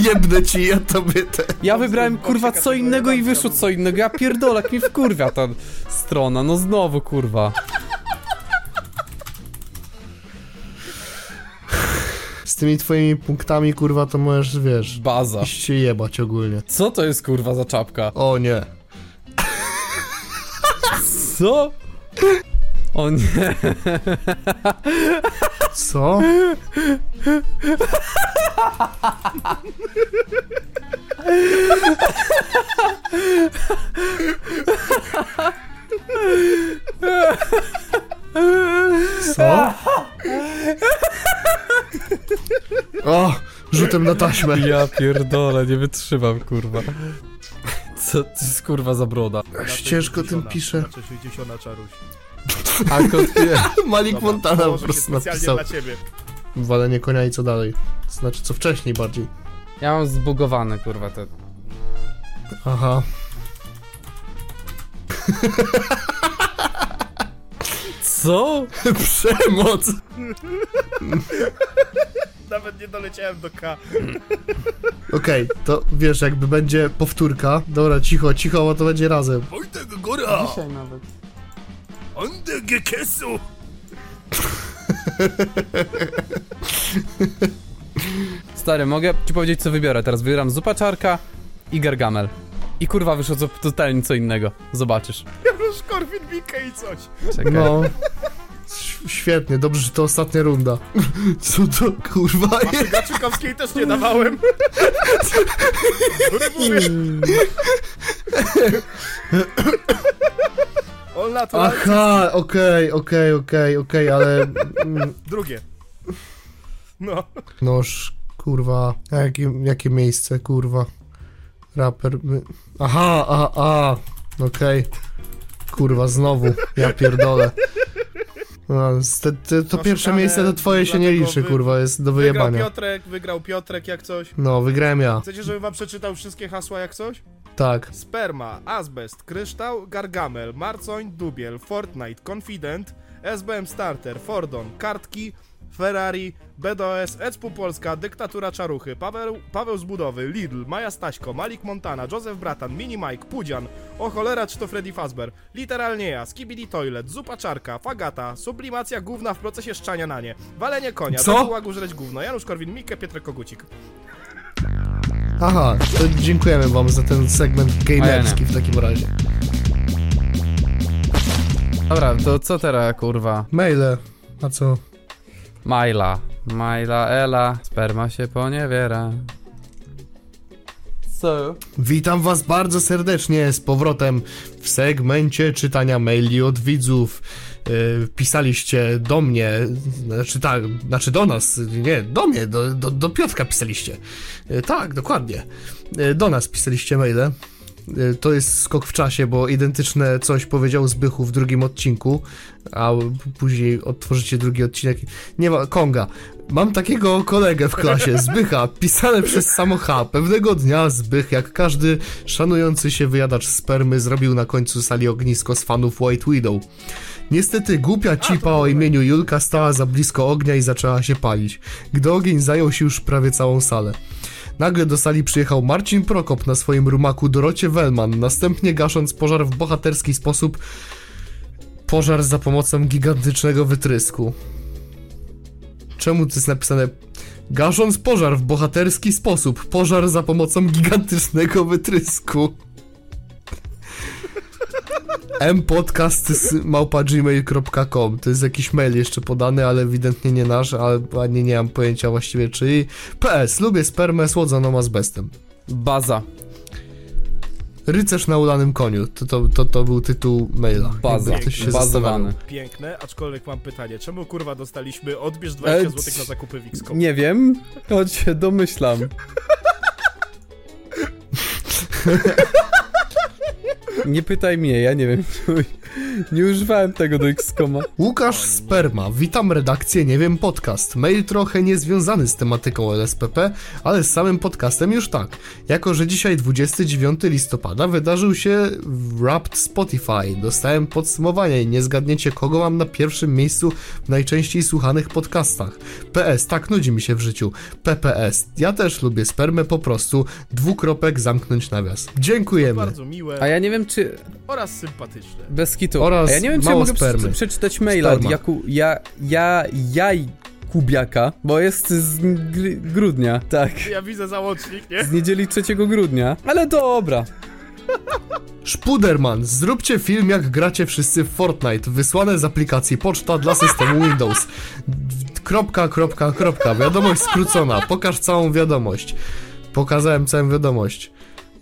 Jebnę ci, ja tobie te.
Ja wybrałem kurwa co innego i wyszło co innego. Ja pierdolę, jak mi wkurwia ta strona. No znowu kurwa.
Z tymi twoimi punktami, kurwa, to możesz, wiesz,
Baza.
iść się jebać ogólnie.
Co to jest kurwa za czapka?
O nie.
Co? O nie.
Co? Co? O, na taśmę.
Ja pierdolę, nie wytrzymam kurwa. Co to jest kurwa za broda?
Ciężko tym pisze.
60 czaruś.
A kot wie.
Malik
Dobra,
Montana po
położę się
prostu
specjalnie
napisał.
dla ciebie.
Walenie konia i co dalej? Znaczy, co wcześniej bardziej.
Ja mam zbugowane kurwa te.
Aha.
Co?
Przemoc!
Nawet nie doleciałem do K.
Okej, to wiesz, jakby będzie powtórka. Dobra, cicho, cicho, bo to będzie razem.
Wojtek Góra!
Dzisiaj nawet.
Ande Gekesu!
Stary, mogę ci powiedzieć co wybiorę. Teraz wybieram zupa czarka i gargamel. I kurwa wyszło co, totalnie co innego. Zobaczysz.
Janusz Korwin Mikke i coś.
Czekaj.
No. Świetnie, dobrze, że to ostatnia runda. Co to kurwa jest?
Gaczykowskiej też nie dawałem. On naturalnie.
Aha, okej, okej, okej, okej, ale... mm,
Drugie. No.
Noż, kurwa, a jakie, jakie miejsce, kurwa. Raper... my- Aha, a, a, okej. Kurwa, znowu, ja pierdolę. No, te, te, to
No,
pierwsze
szukane,
miejsce to twoje się nie liczy,
wy-
kurwa, jest do
Wygrał
wyjebania.
Piotrek, wygrał Piotrek jak coś.
No, wygrałem ja,
Chcecie, żebym wam przeczytał wszystkie hasła jak coś?
tak.
Sperma, azbest, kryształ, gargamel, marcoń, dubiel, Fortnite, Confident, SBM Starter, Fordon, kartki, Ferrari, BDOS, Ecpu Polska, Dyktatura Czaruchy, Paweł, Paweł z Budowy, Lidl, Maja Staśko, Malik Montana, Józef Bratan, Mini Mike, Pudzian, O cholera czy to Freddy Fazbear, Literalnie ja, Skibidi Toilet, Zupa Czarka, Fagata, Sublimacja gówna w procesie szczania na nie, Walenie konia,
Co?
Do łagu żreć gówno, Janusz Korwin-Mikke, Pietrek Kogucik.
Aha, to dziękujemy wam za ten segment gamerski w takim razie.
Dobra, to co teraz kurwa?
Maile, a co?
Majla. Majla Ela. Sperma się poniewiera. Co?
Witam was bardzo serdecznie z powrotem w segmencie czytania maili od widzów. y, pisaliście do mnie, znaczy tak, znaczy do nas, nie, do mnie, do, do, do Piotrka pisaliście. Y, tak, dokładnie. Y, do nas pisaliście maile. Y, To jest skok w czasie, bo identyczne coś powiedział Zbychu w drugim odcinku, a później otworzycie drugi odcinek. Nie ma, Konga. Mam takiego kolegę w klasie, Zbycha, pisane przez samo H. Pewnego dnia Zbych, jak każdy szanujący się wyjadacz spermy, zrobił na końcu sali ognisko z fanów White Widow. Niestety głupia cipa o imieniu Julka stała za blisko ognia i zaczęła się palić. Gdy ogień zajął się już prawie całą salę. Nagle do sali przyjechał Marcin Prokop na swoim rumaku Dorocie Wellman, następnie gasząc pożar w bohaterski sposób pożar za pomocą gigantycznego wytrysku. Czemu to jest napisane gasząc pożar w bohaterski sposób, pożar za pomocą gigantycznego wytrysku? mpodcast.małpa.gmail.com To jest jakiś mail jeszcze podany, ale ewidentnie nie nasz, ale ani nie mam pojęcia właściwie czyj. PS, lubię spermę słodzoną azbestem.
Baza.
Rycerz na ulanym koniu, to, to, to, to był tytuł maila.
Baza.
Jakby ktoś się
Bazowany.
Piękne, aczkolwiek mam pytanie, czemu kurwa dostaliśmy odbierz 20
E,
zł na zakupy w XCOM?
Nie wiem, choć się domyślam. Nie pytaj mnie, ja nie wiem. Nie używałem tego do X-Koma.
Łukasz Sperma, witam redakcję Nie Wiem Podcast. Mail trochę niezwiązany z tematyką LSPP, ale z samym podcastem już tak. Jako, że dzisiaj 29 listopada wydarzył się Wrapped Spotify. Dostałem podsumowanie i nie zgadniecie kogo mam na pierwszym miejscu w najczęściej słuchanych podcastach. PS, tak nudzi mi się w życiu. PPS, ja też lubię spermę po prostu. Dwukropek zamknąć nawias. Dziękujemy.
Bardzo miłe
A ja nie wiem, czy
oraz sympatyczne.
bez kitu.
Oraz
A ja nie wiem, czy ja mogę
spermy.
przeczytać maila od. Jaku, ja, ja, jaj Kubiaka, bo jest z gr- grudnia, tak.
Ja widzę załącznik, nie?
Z niedzieli 3 grudnia, ale dobra.
Szpuderman, zróbcie film jak gracie wszyscy w Fortnite, wysłane z aplikacji poczta dla systemu Windows. Kropka, kropka, kropka, wiadomość skrócona, pokaż całą wiadomość. Pokazałem całą wiadomość.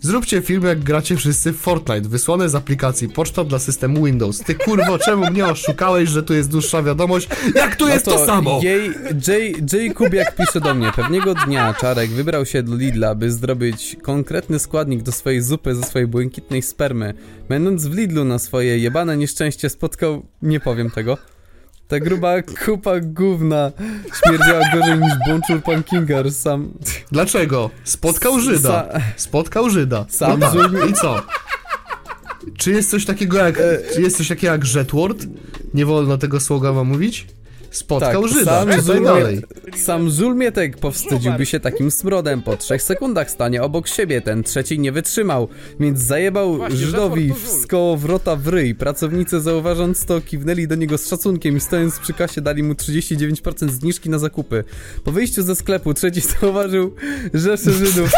Zróbcie film jak gracie wszyscy w Fortnite, wysłane z aplikacji poczta dla systemu Windows. Ty kurwo, czemu mnie oszukałeś, że tu jest dłuższa wiadomość? Jak tu jest
No
to, samo?
Jej, J, J Kubiak pisze do mnie. Pewnego dnia Czarek wybrał się do Lidla, by zrobić konkretny składnik do swojej zupy ze swojej błękitnej spermy. Będąc w Lidlu na swoje jebane nieszczęście spotkał... Nie powiem tego. Ta gruba kupa gówna śmierdziała gorzej niż Bonczur Punkinger sam...
Dlaczego? Spotkał Żyda. Spotkał Żyda.
Sam
no tak. I co? Czy jest coś takiego jak, czy jest coś takiego jak Jetword? Nie wolno tego słowa mówić? Spotkał
Tak,
Żyda.
sam
dalej.
Sam Żulmietek powstydziłby się takim smrodem. Po trzech sekundach stanie obok siebie. Ten trzeci nie wytrzymał, więc zajebał
Właśnie,
Żydowi w skołowrota w ryj. Pracownicy zauważając to kiwnęli do niego z szacunkiem i stojąc przy kasie dali mu 39% zniżki na zakupy. Po wyjściu ze sklepu trzeci zauważył rzeszę Żydów,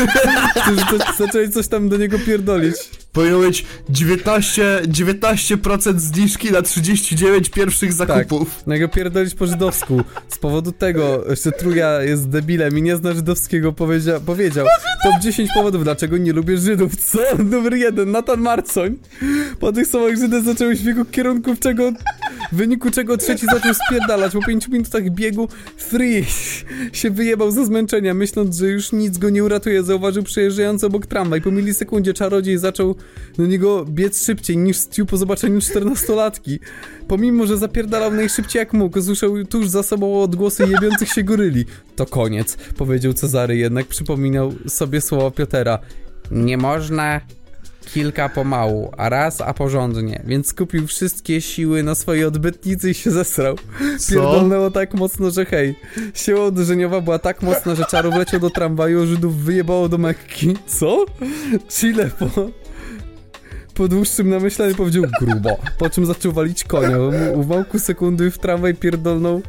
którzy, zaczęli coś tam do niego pierdolić.
Powinno być 19, 19% zniżki na 39 pierwszych zakupów.
Na go pierdolić po żydowsku. Z powodu tego, że truja jest debilem i nie zna żydowskiego, powiedzia powiedział Top 10 powodów, dlaczego nie lubię Żydów. Co? Numer jeden, Natan Marcoń. Po tych słowach Żydy zaczęły w biegu kierunku, w czego, w wyniku czego trzeci zaczął spierdalać. Po 5 minutach biegu Free się wyjebał ze zmęczenia, myśląc, że już nic go nie uratuje. Zauważył przejeżdżający obok tramwaj. Po milisekundzie czarodziej zaczął do niego biec szybciej niż Stu po zobaczeniu 14-latki. Pomimo, że zapierdalał najszybciej jak mógł, usłyszał tuż za sobą odgłosy jebiących się goryli. To koniec, powiedział Cezary, jednak przypominał sobie słowa Piotera. Nie można kilka pomału, a raz a porządnie, więc skupił wszystkie siły na swojej odbytnicy i się zesrał.
Co?
Pierdolnęło tak mocno, że hej. Siła uderzeniowa była tak mocna, że czarów leciał do tramwaju, Żydów wyjebało do Mekki. Co? Chile po... Po dłuższym namyślaniu powiedział grubo, po czym zaczął walić konia. W uwałku sekundy w tramwaj pierdolnął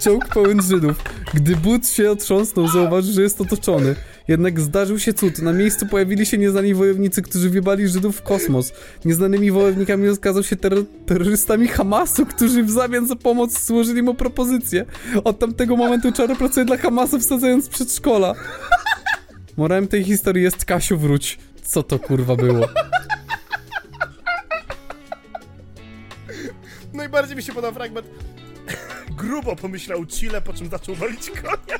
czołg pełen Żydów. Gdy but się otrząsnął, zauważył, że jest otoczony. Jednak zdarzył się cud. Na miejscu pojawili się nieznani wojownicy, którzy wiebali Żydów w kosmos. Nieznanymi wojownikami okazał się terro- terrorystami Hamasu, którzy w zamian za pomoc złożyli mu propozycję. Od tamtego momentu Czaro pracuje dla Hamasu, wsadzając przedszkola. Morałem tej historii jest Kasiu wróć. Co to kurwa było?
najbardziej mi się podoba fragment. Grubo pomyślał Chile, po czym zaczął walić konia.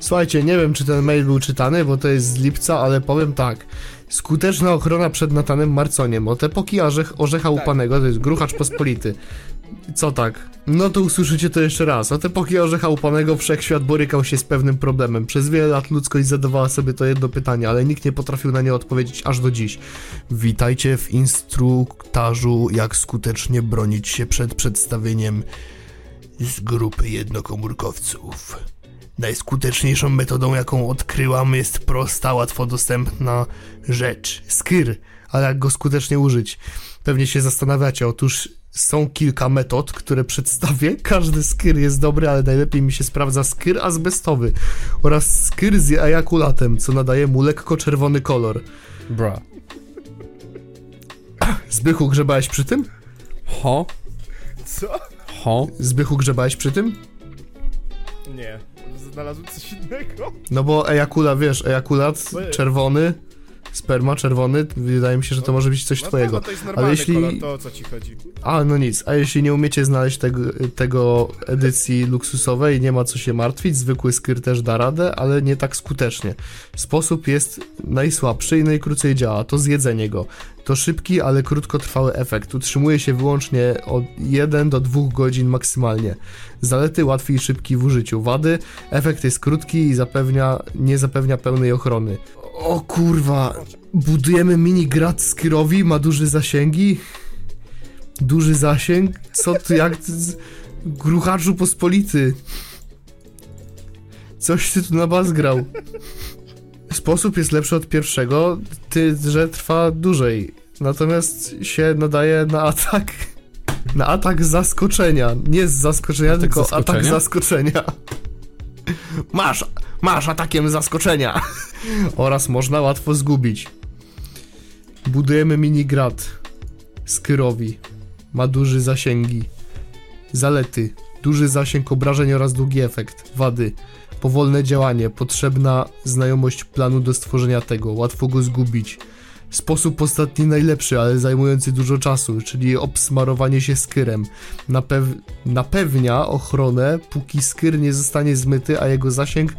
Słuchajcie, nie wiem czy ten mail był czytany, bo to jest z lipca, ale powiem tak. Skuteczna ochrona przed Natanem Marconiem. Od epoki orzech, orzecha upanego, to jest gruchacz pospolity. Co tak? No to usłyszycie to jeszcze raz. Od epoki orzecha upanego wszechświat borykał się z pewnym problemem. Przez wiele lat ludzkość zadawała sobie to jedno pytanie, ale nikt nie potrafił na nie odpowiedzieć aż do dziś. Witajcie w instruktażu, jak skutecznie bronić się przed przedstawieniem z grupy jednokomórkowców. Najskuteczniejszą metodą, jaką odkryłam, jest prosta, łatwo dostępna rzecz skyr. Ale jak go skutecznie użyć? Pewnie się zastanawiacie. Otóż są kilka metod, które przedstawię. Każdy skyr jest dobry, ale najlepiej mi się sprawdza skyr azbestowy oraz skyr z ejakulatem, co nadaje mu lekko czerwony kolor.
Bra.
Zbychu, grzebałeś przy tym?
Ho?
Co?
Ho?
Zbychu, grzebałeś przy tym?
Nie. Znalazłem coś innego.
No bo ejakula, wiesz, ejakulat czerwony, sperma czerwony, wydaje mi się, że to może być coś
No
twojego.
no to jest normalny
Ale jeśli...
kolor, to o co ci chodzi.
A, no nic. A jeśli nie umiecie znaleźć tego, tego edycji luksusowej, nie ma co się martwić. Zwykły skyr też da radę, ale nie tak skutecznie. Sposób jest najsłabszy i najkrócej działa. To zjedzenie go. To szybki, ale krótkotrwały efekt. Utrzymuje się wyłącznie od 1 do 2 godzin maksymalnie. Zalety łatwy i szybki w użyciu. Wady, efekt jest krótki i zapewnia, nie zapewnia pełnej ochrony. O kurwa, budujemy mini grad skirowi, ma duże zasięgi. Duży zasięg? Co ty, jak ty, z- gruchaczu pospolity? Coś ty tu na bas grał. Sposób jest lepszy od pierwszego, ty, że trwa dłużej. Natomiast się nadaje na atak. Na atak zaskoczenia. Nie z zaskoczenia,
Atak
tylko
zaskoczenia?
atak zaskoczenia. Masz, masz atakiem zaskoczenia. Oraz można łatwo zgubić. Budujemy minigrad. Skyrowi. Ma duży zasięgi. Zalety. Duży zasięg obrażeń oraz długi efekt. Wady. Powolne działanie. Potrzebna znajomość planu do stworzenia tego. Łatwo go zgubić. Sposób ostatni najlepszy, ale zajmujący dużo czasu, czyli obsmarowanie się skyrem. Napew- napewnia ochronę, póki skyr nie zostanie zmyty, a jego zasięg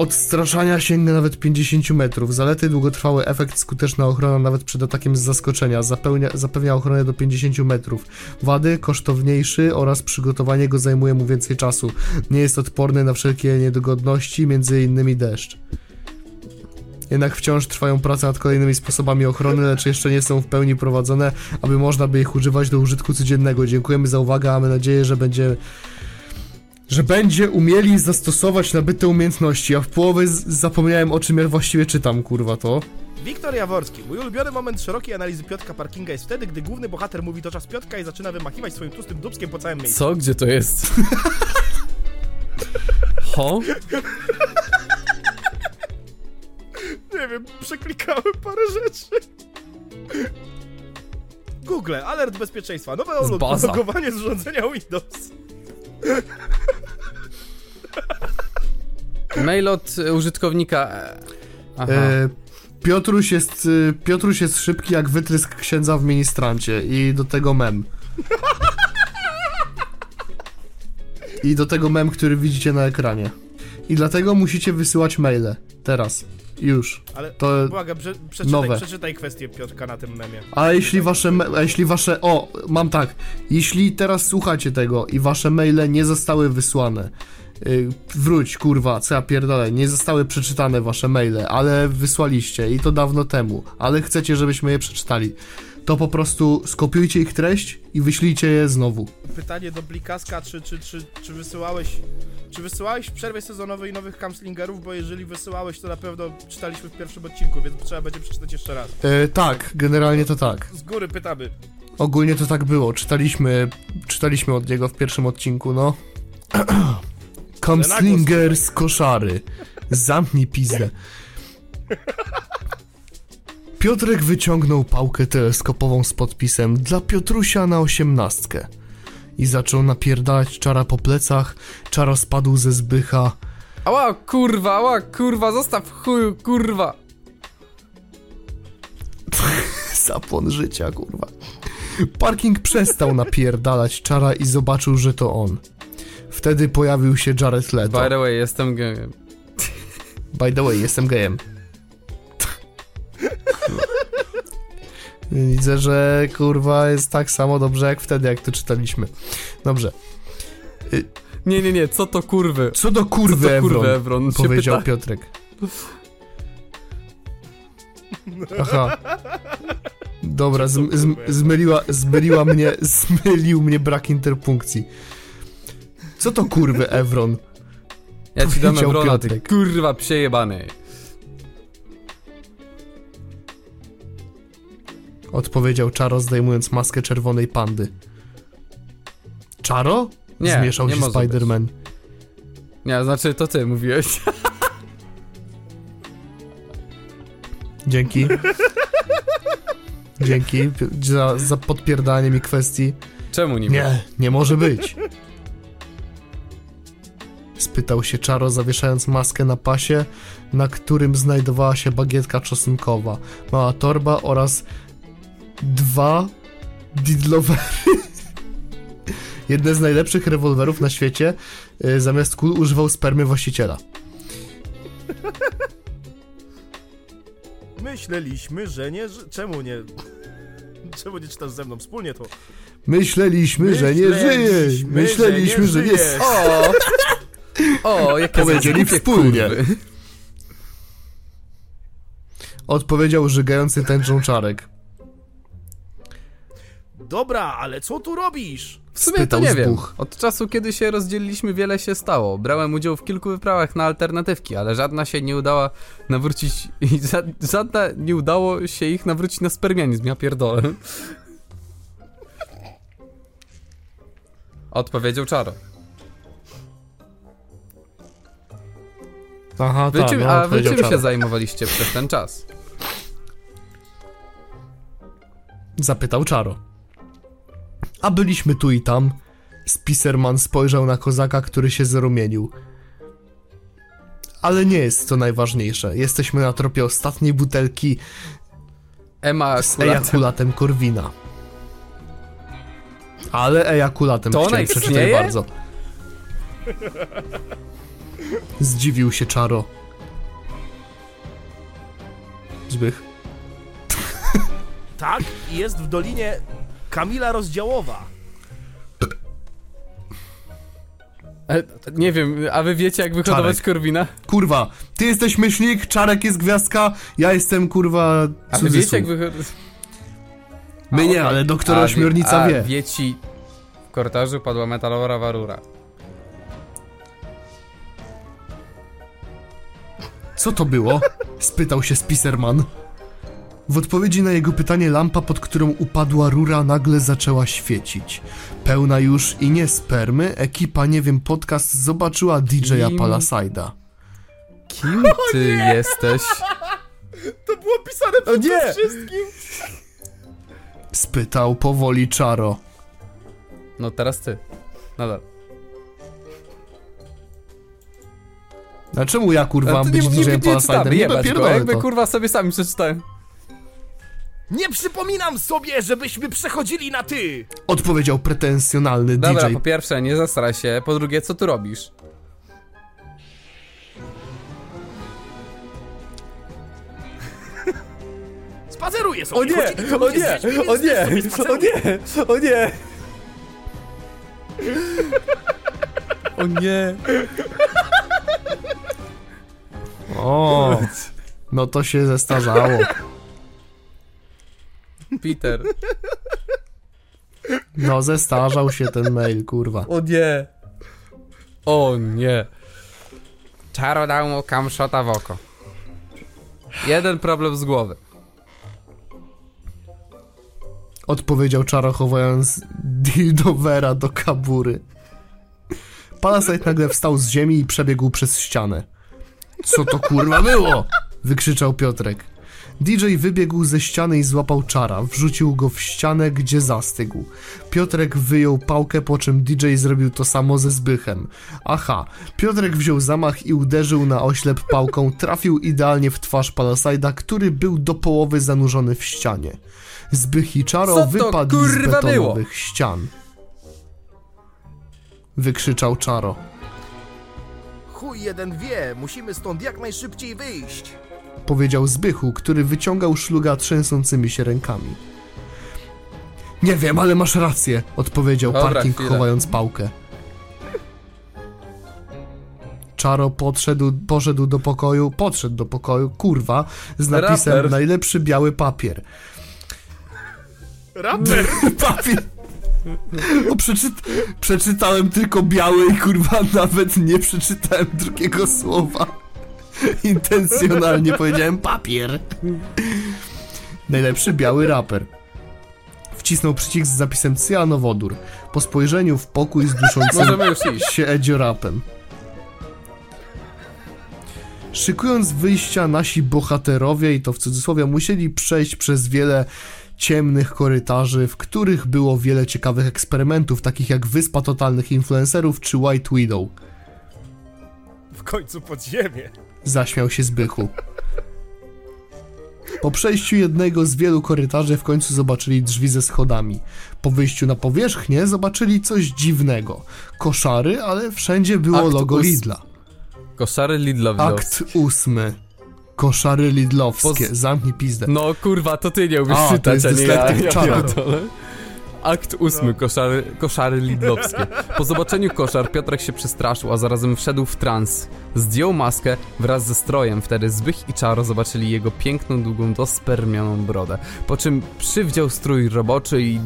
odstraszania sięga nawet 50 metrów. Zalety długotrwały efekt, skuteczna ochrona nawet przed atakiem z zaskoczenia. Zapełnia, zapewnia ochronę do 50 metrów. Wady kosztowniejszy oraz przygotowanie go zajmuje mu więcej czasu. Nie jest odporny na wszelkie niedogodności, między innymi deszcz. Jednak wciąż trwają prace nad kolejnymi sposobami ochrony, lecz jeszcze nie są w pełni prowadzone, aby można by ich używać do użytku codziennego. Dziękujemy za uwagę, mamy nadzieję, że będzie że będzie umieli zastosować nabyte umiejętności, a w połowie zapomniałem o czym ja właściwie czytam, kurwa to.
Wiktor Jaworski. Mój ulubiony moment szerokiej analizy Piotka Parkinga jest wtedy, gdy główny bohater mówi do czas Piotka i zaczyna wymachiwać swoim tłustym dubskiem po całym miejscu.
Co? Gdzie to jest? Ho?
Nie wiem, przeklikałem parę rzeczy. Google, alert bezpieczeństwa. Nowe logowanie z urządzenia Windows.
Mail od użytkownika. Aha.
E, Piotruś jest, y, Piotruś jest szybki jak wytrysk księdza w ministrancie i do tego mem. I do tego mem, który widzicie na ekranie. I dlatego musicie wysyłać maile. Teraz. Już.
Ale
To...
błagam, prze, przeczytaj,
Nowe.
przeczytaj kwestię Piotrka na tym memie.
A jeśli wasze, me- a jeśli wasze, o, mam tak, jeśli teraz słuchacie tego i wasze maile nie zostały wysłane, yy, wróć, kurwa, co ja pierdolę, nie zostały przeczytane wasze maile, ale wysłaliście i to dawno temu, ale chcecie, żebyśmy je przeczytali, to po prostu skopiujcie ich treść i wyślijcie je znowu.
Pytanie do Blikaska, czy, czy, czy, czy wysyłałeś... Czy wysyłałeś w przerwie sezonowej nowych camslingerów? Bo jeżeli wysyłałeś, to na pewno czytaliśmy w pierwszym odcinku, więc trzeba będzie przeczytać jeszcze raz.
Yy, tak, generalnie to tak.
Z góry pytamy.
Ogólnie to tak było. Czytaliśmy, czytaliśmy od niego w pierwszym odcinku, no. Komslinger z koszary. Zamknij pizdę. Piotrek wyciągnął pałkę teleskopową z podpisem dla Piotrusia na osiemnastkę. I zaczął napierdalać czara po plecach, czaro spadł ze zbycha.
Ała, kurwa, ała, kurwa, zostaw chuju, kurwa.
Zapłon życia, kurwa. Parking przestał napierdalać czara i zobaczył, że to on. Wtedy pojawił się Jared Leto.
By the way, jestem gejem.
By the way, jestem gejem. Widzę, że kurwa jest tak samo dobrze jak wtedy, jak to czytaliśmy. Dobrze.
Nie, nie, nie, co to kurwy?
Co do kurwy,
Co kurwy, Evron? Się
powiedział
pyta.
Piotrek. Aha. Dobra, zm, zm, zmyliła, zmyliła mnie, zmylił mnie brak interpunkcji. Co to kurwy, Evron?
Ja ci dam Evrona, ty kurwa przejebany.
Odpowiedział Czaro, zdejmując maskę czerwonej pandy. Czaro?
Nie,
Zmieszał
nie
się Spider-Man.
Nie, znaczy to ty mówiłeś.
Dzięki. Dzięki za, za podpierdanie mi kwestii.
Czemu nie?
Nie, nie może być. Spytał się Czaro, zawieszając maskę na pasie, na którym znajdowała się bagietka czosnkowa, mała torba oraz dwa didlowery. Jedne z najlepszych rewolwerów na świecie. y, Zamiast kul używał spermy właściciela.
Myśleliśmy, że nie... Czemu nie... Czemu nie czytasz ze mną wspólnie to?
Myśleliśmy, że nie żyje.
Myśleliśmy,
że
że
nie.
O! O, jakie
Powiedzieli wspólnie.
kurwy.
Odpowiedział żygający tęczą czarek.
Dobra, ale co tu robisz?
W sumie to
Spytał
nie wiem. Od czasu, kiedy się rozdzieliliśmy, wiele się stało. Brałem udział w kilku wyprawach na alternatywki, ale żadna się nie udała nawrócić... Żadna nie udało się ich nawrócić na spermianizm, ja pierdolę. Odpowiedział Czaro.
Aha,
Wy
tak,
czym,
no,
a wy czym się
czarek.
zajmowaliście przez ten czas?
Zapytał Czaro. A byliśmy tu i tam. Spiserman spojrzał na kozaka, który się zarumienił. Ale nie jest to najważniejsze. Jesteśmy na tropie ostatniej butelki
Ema
z
akulatem.
ejakulatem Korwina. Ale ejakulatem
To
chciałem przeczytaj
istnieje?
bardzo. Zdziwił się Czaro. Zbych.
Tak, jest w Dolinie Kamila Rozdziałowa.
Nie wiem, a wy wiecie jak wyhodować
Czarek.
Korwina?
Kurwa, ty jesteś myślnik, Czarek jest gwiazdka, ja jestem kurwa
A wy wiecie jak wyhodować...
My nie, ale doktor
A,
Ośmiornica
a,
wie.
Wieci w korytarzu padła metalowa warura.
Co to było? Spytał się Spiserman. W odpowiedzi na jego pytanie lampa, pod którą upadła rura, nagle zaczęła świecić. Pełna już i nie spermy, ekipa Nie wiem Podcast zobaczyła DJ-a
Kim?
Palasajda.
Kim ty jesteś?
To było pisane
O nie!
wszystkim.
Spytał powoli Czaro.
No teraz ty. Nadal.
A czemu ja kurwa mam być DJ-em Palasajdem? Nie
jebać go,
dopierdolę
jakby
to.
kurwa sobie sami przeczytałem.
Nie przypominam sobie, żebyśmy przechodzili na ty.
Odpowiedział pretensjonalny
Dobra,
DJ.
po pierwsze, nie zastraj się, po drugie, co tu robisz?
Spaceruję sobie.
O nie, o
z
nie,
dziećmi,
o
więc
nie,
sobie
o
spaceruję.
nie, o nie. O nie.
O, no to się zestarzało.
Peter.
No zestarzał się ten mail, kurwa.
O nie. O nie. Czaro dał mu kamszota w oko. Jeden problem z głowy.
Odpowiedział Czaro, chowając dildowera do kabury. Palasite nagle wstał z ziemi i przebiegł przez ścianę. Co to kurwa było? Wykrzyczał Piotrek. DJ wybiegł ze ściany i złapał czara. Wrzucił go w ścianę, gdzie zastygł. Piotrek wyjął pałkę, po czym DJ zrobił to samo ze Zbychem. Aha, Piotrek wziął zamach i uderzył na oślep pałką, trafił idealnie w twarz Palasajda, który był do połowy zanurzony w ścianie. Zbych i Czaro
Co to,
wypadli z
kurwa, było?
betonowych ścian. Wykrzyczał Czaro.
Chuj jeden wie, musimy stąd jak najszybciej wyjść.
Powiedział Zbychu, który wyciągał szluga trzęsącymi się rękami. Nie wiem, ale masz rację, odpowiedział
Dobra,
Parking,
chwilę.
chowając pałkę. Czaro podszedł, poszedł do pokoju, podszedł do pokoju, kurwa, z napisem
Raper.
najlepszy biały papier.
Raper!
Papier! O, przeczyt przeczytałem tylko biały i kurwa nawet nie przeczytałem drugiego słowa. Intencjonalnie powiedziałem papier. Najlepszy biały raper. Wcisnął przycisk z zapisem cyanowodór. Po spojrzeniu w pokój z duszącym się edziorapem. Szykując wyjścia, nasi bohaterowie, i to w cudzysłowie, musieli przejść przez wiele ciemnych korytarzy, w których było wiele ciekawych eksperymentów, takich jak Wyspa Totalnych Influencerów czy White Widow.
W końcu pod ziemię.
Zaśmiał się Zbychu. Po przejściu jednego z wielu korytarzy w końcu zobaczyli drzwi ze schodami. Po wyjściu na powierzchnię zobaczyli coś dziwnego. Koszary, ale wszędzie było
Akt
logo
ós-
Lidla.
Koszary Lidla
Akt ósmy. Koszary lidlowskie.
Poz-
Zamknij pizdę.
No kurwa, to ty nie umiesz czytać,
jest
a nie ja. ja pierdolę. Akt ósmy, koszary, koszary lidlowskie. Po zobaczeniu koszar Piotrek się przestraszył, a zarazem wszedł w trans. Zdjął maskę wraz ze strojem, wtedy Zbych i Czaro zobaczyli jego piękną, długą, dospermioną brodę. Po czym przywdział strój roboczy i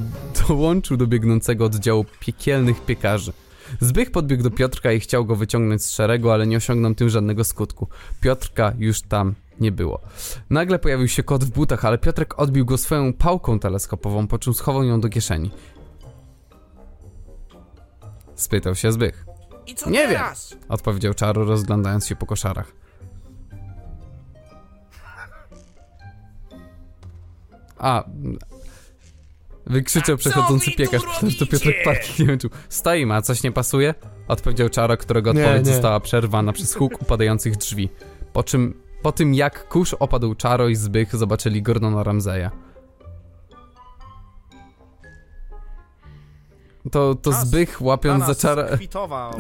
dołączył do biegnącego oddziału piekielnych piekarzy. Zbych podbiegł do Piotrka i chciał go wyciągnąć z szeregu, ale nie osiągnął tym żadnego skutku. Piotrka już tam nie było. Nagle pojawił się kot w butach, ale Piotrek odbił go swoją pałką teleskopową, po czym schował ją do kieszeni. Spytał się Zbych.
I co
Nie wiem.
teraz?
Odpowiedział Czaro, rozglądając się po koszarach. A. Wykrzyczał przechodzący piekarz, myślałem, że to? Piotrek Parking nie wiem, czy Stoimy, a coś nie pasuje? Odpowiedział Czaro, którego
Nie,
odpowiedź
nie.
została przerwana przez huk upadających drzwi. Po czym, po tym jak kurz opadł Czaro i Zbych, zobaczyli Gordona Ramseya. To, to Zbych łapiąc za Czara...
Skwitował.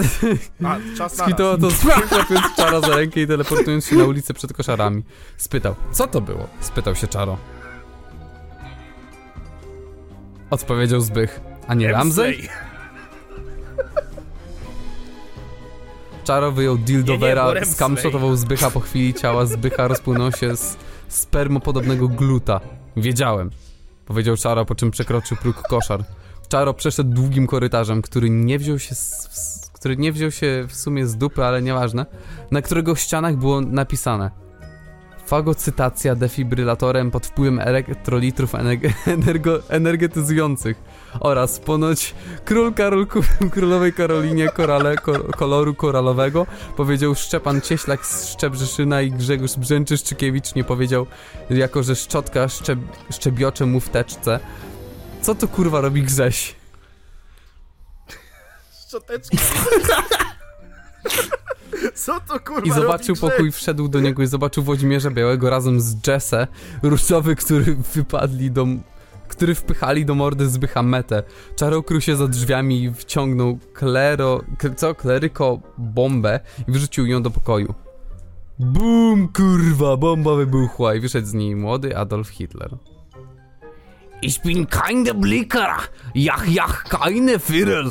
A, czas
Skwitował to Zbych łapiąc Czara za rękę i teleportując się na ulicę przed koszarami. Spytał, co to było? Spytał się Czaro. Odpowiedział Zbych, a nie Ramsey? Czaro wyjął
Ramsey.
skamszotował Zbycha po chwili ciała Zbycha rozpłynął się z spermopodobnego gluta. Wiedziałem. Powiedział Czaro, po czym przekroczył próg koszar. Czaro przeszedł długim korytarzem, który nie wziął się z, który nie wziął się w sumie z dupy, ale nieważne, na którego ścianach było napisane Fagocytacja defibrylatorem pod wpływem elektrolitrów ener- energo- energetyzujących oraz ponoć król Karol królowej Karolinie korale, ko- koloru koralowego powiedział Szczepan Cieślak z Szczebrzeszyna i Grzegorz Brzęczyszczykiewicz nie powiedział, jako że szczotka szczeb szczebiocze mu w teczce. Co to kurwa robi Grześ?
Szczoteczka. Co to kurwa
I zobaczył pokój, wszedł do niego i zobaczył Włodzimierza Białego razem z Jesse, różowy, który wypadli do... który wpychali do mordy Zbycha metę. Czaro ukrył się za drzwiami i wciągnął klero... co? Kleryko bombę i wyrzucił ją do pokoju. Bum, kurwa, bomba wybuchła i wyszedł z niej młody Adolf Hitler.
Ich bin kein Blicker. Jach, jach, keine Führer.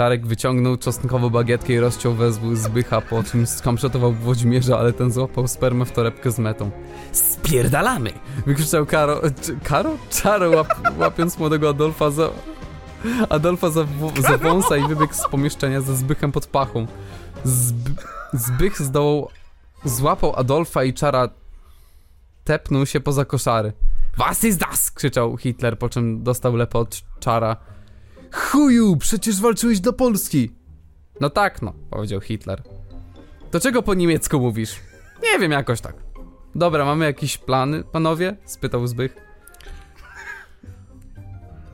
Czarek wyciągnął czosnkową bagietkę i rozciął wezwół Zbycha, po czym skamszotował Włodzimierza, ale ten złapał spermę w torebkę z metą.
Spierdalamy.
Wykrzyczał Karo... Karo? Czaro łap, łapiąc młodego Adolfa za... Adolfa za, za wąsa i wybiegł z pomieszczenia ze Zbychem pod pachą. Zb, Zbych zdołał... Złapał Adolfa i Czara... Tepnął się poza koszary. Was ist das? krzyczał Hitler, po czym dostał lepę od Czara. Chuju, przecież walczyłeś do Polski! No tak, no, powiedział Hitler. To czego po niemiecku mówisz? Nie wiem, jakoś tak. Dobra, mamy jakieś plany, panowie? Spytał Zbych.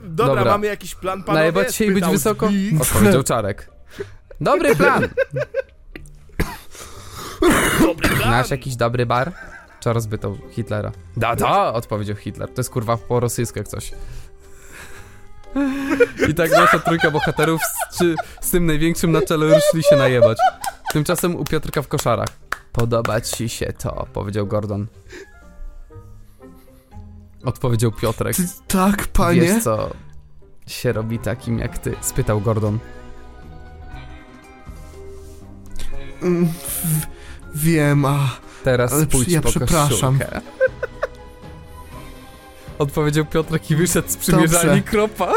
Dobra,
Dobra.
mamy jakiś plan, panowie?
Najebać się i być
Spytał
wysoko? Odpowiedział Czarek. Dobry plan!
Dobry plan.
Znasz jakiś dobry bar? Charles pytał Hitlera. Da, da, odpowiedział Hitler. To jest kurwa po rosyjsku jak coś. I tak nasza trójka bohaterów z, czy, z tym największym na czele ruszyli się najebać. Tymczasem u Piotrka w koszarach. Podoba ci się to, powiedział Gordon. Odpowiedział Piotrek.
Ty, tak, panie?
Wiesz co się robi takim jak ty? Spytał Gordon.
Mm, w- Wiem, a...
Teraz
Ale
pójdź
ja
po
przepraszam.
koszulkę. Odpowiedział Piotrek i wyszedł z przymierzalni kropa.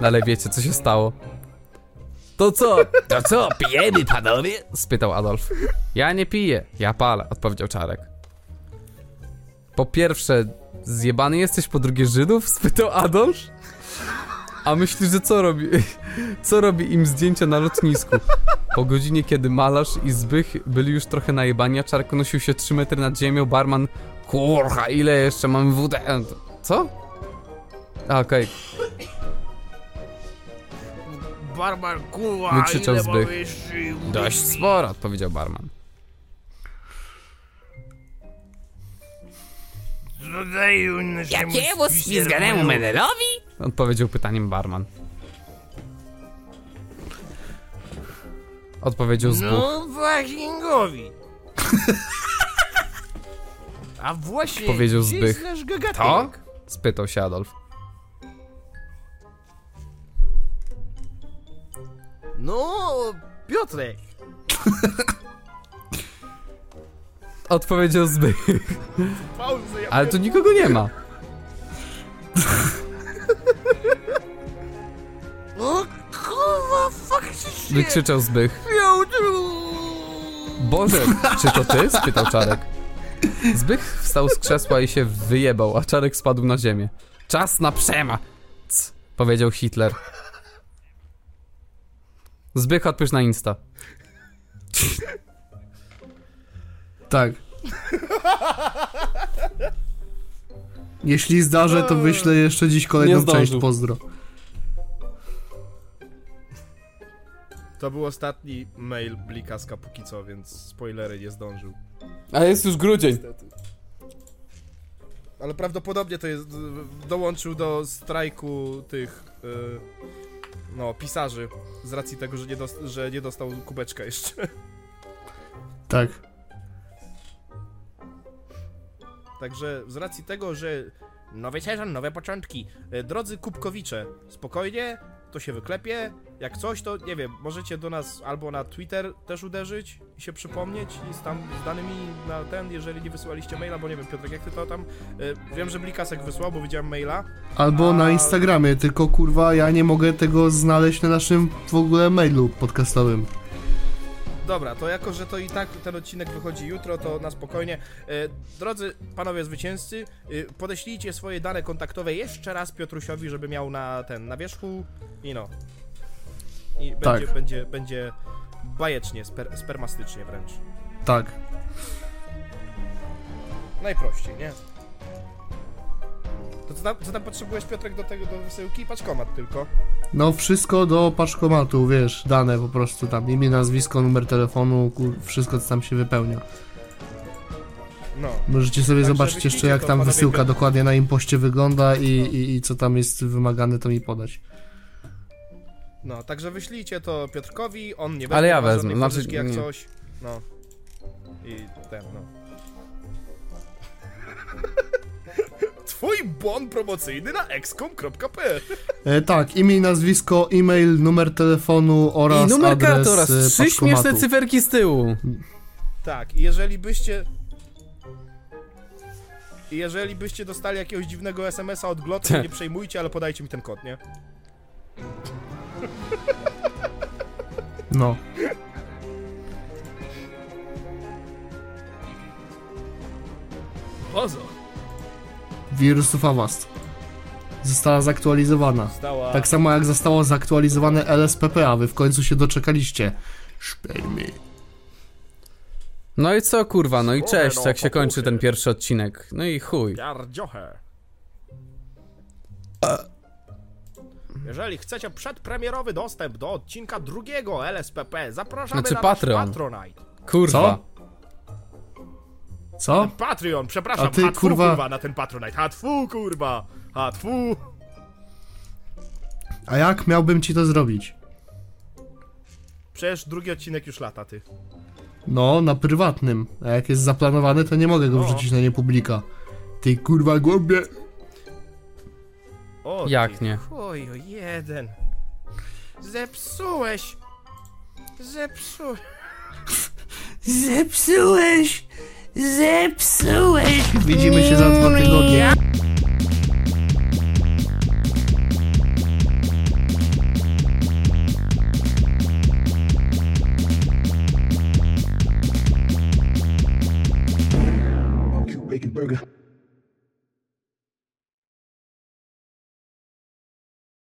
No ale wiecie, co się stało. To co?
To co, pijemy, panowie?
Spytał Adolf. Ja nie piję, ja palę, odpowiedział Czarek. Po pierwsze, zjebany jesteś, po drugie Żydów? Spytał Adolf. A myślisz, że co robi? Co robi im zdjęcia na lotnisku? Po godzinie, kiedy malarz i Zbych byli już trochę najebani, a Czarek unosił się 3 metry nad ziemią, barman Kurwa, ile jeszcze mamy wódę? Co? A, okej.
Barbar, kurwa,
Wykrzyczał
ile
Zbych.
mamy jeszcze
Dość sporo, odpowiedział barman.
Dodaję naszemu
Jakiemu ślizganemu menelowi?
Odpowiedział pytaniem barman. Odpowiedział Zbuch.
No, Wakingowi. A właśnie,
Powiedział
gdzie jest
Zbych.
nasz gagatek?
To? Spytał się Adolf.
No, Piotrek.
Odpowiedział Zbych.
Pauzę, ja
Ale tu nikogo nie ma.
O kurwa, faktycznie.
Wykrzyczał Zbych. Boże, czy to ty? Spytał Czarek. Zbych wstał z krzesła i się wyjebał, a Czarek spadł na ziemię. Czas na przema! C, powiedział Hitler. Zbych odpisz na Insta.
Tak. Jeśli zdarzę, to wyślę jeszcze dziś
Nie
kolejną
zdążył.
część pozdro.
To był ostatni mail Blikaska póki co, więc spoilery nie zdążył.
A jest już grudzień.
Niestety. Ale prawdopodobnie to jest. dołączył do strajku tych. y, no, pisarzy. Z racji tego, że nie, dost, że nie dostał kubeczka jeszcze.
Tak.
Także z racji tego, że nowy sezon, nowe początki. E, Drodzy kubkowicze, spokojnie, to się wyklepie. Jak coś, to nie wiem, możecie do nas albo na Twitter też uderzyć i się przypomnieć i z tam z danymi na ten, jeżeli nie wysyłaliście maila, bo nie wiem, Piotrek, jak ty to tam. e, Wiem, że Blikasek wysłał, bo widziałem maila.
Albo
A-
na Instagramie, tylko kurwa ja nie mogę tego znaleźć na naszym w ogóle mailu podcastowym.
Dobra, to jako, że to i tak ten odcinek wychodzi jutro, to na spokojnie. E, drodzy panowie zwycięzcy, e, podeślijcie swoje dane kontaktowe jeszcze raz Piotrusiowi, żeby miał na ten, na wierzchu i no. I
Tak.
będzie, będzie, będzie bajecznie, sper, spermastycznie wręcz.
Tak.
Najprościej, nie? To co tam, co tam potrzebujesz Piotrek do tego, do wysyłki? Paczkomat tylko.
No wszystko do paczkomatu, wiesz, dane po prostu tam, imię, nazwisko, numer telefonu, kur, wszystko co tam się wypełnia.
No.
Możecie sobie
Także
zobaczyć jeszcze jak tam wysyłka
Piotr.
dokładnie na impoście wygląda i, i, i co tam jest wymagane, to mi podać.
No, także wyślijcie to Piotrkowi, on nie
Ale ja wezmę, znaczy,
jak coś. No. I ten, no. Bon promocyjny na excom.pl
E, tak, imię, nazwisko, e-mail, numer telefonu oraz
I numer
adres
karty oraz
e,
trzy
paczkomatu.
śmieszne cyferki z tyłu.
Tak, i jeżeli byście... I jeżeli byście dostali jakiegoś dziwnego SMS-a od Gloty, to nie przejmujcie, ale podajcie mi ten kod, nie?
No.
Pozo.
Wirusów Avast. Została zaktualizowana.
Stała...
Tak samo jak zostało zaktualizowane LSPP, a wy w końcu się doczekaliście. Szpermy.
No i co kurwa, no i cześć, tak się kończy ten pierwszy odcinek. No i chuj.
Jeżeli chcecie przedpremierowy dostęp do odcinka drugiego LSPP, zapraszamy
Znaczy
na
Patreon.
Patronite.
Kurwa.
Co?
Patreon, przepraszam,
A ty,
hatfu,
kurwa-
kurwa, na ten Patronite. Hatfu, kurwa, hatfu.
A jak miałbym ci to zrobić?
Przecież drugi odcinek już lata, ty.
No, na prywatnym. A jak jest zaplanowany, to nie mogę go wrzucić na niepublika. Ty kurwa głąbie.
O,
Jak
ty
nie?
Chuju, jeden. Zepsułeś. Zepsułeś.
Zepsułeś! Zepsułeś!
Widzimy się za dwa tygodnie.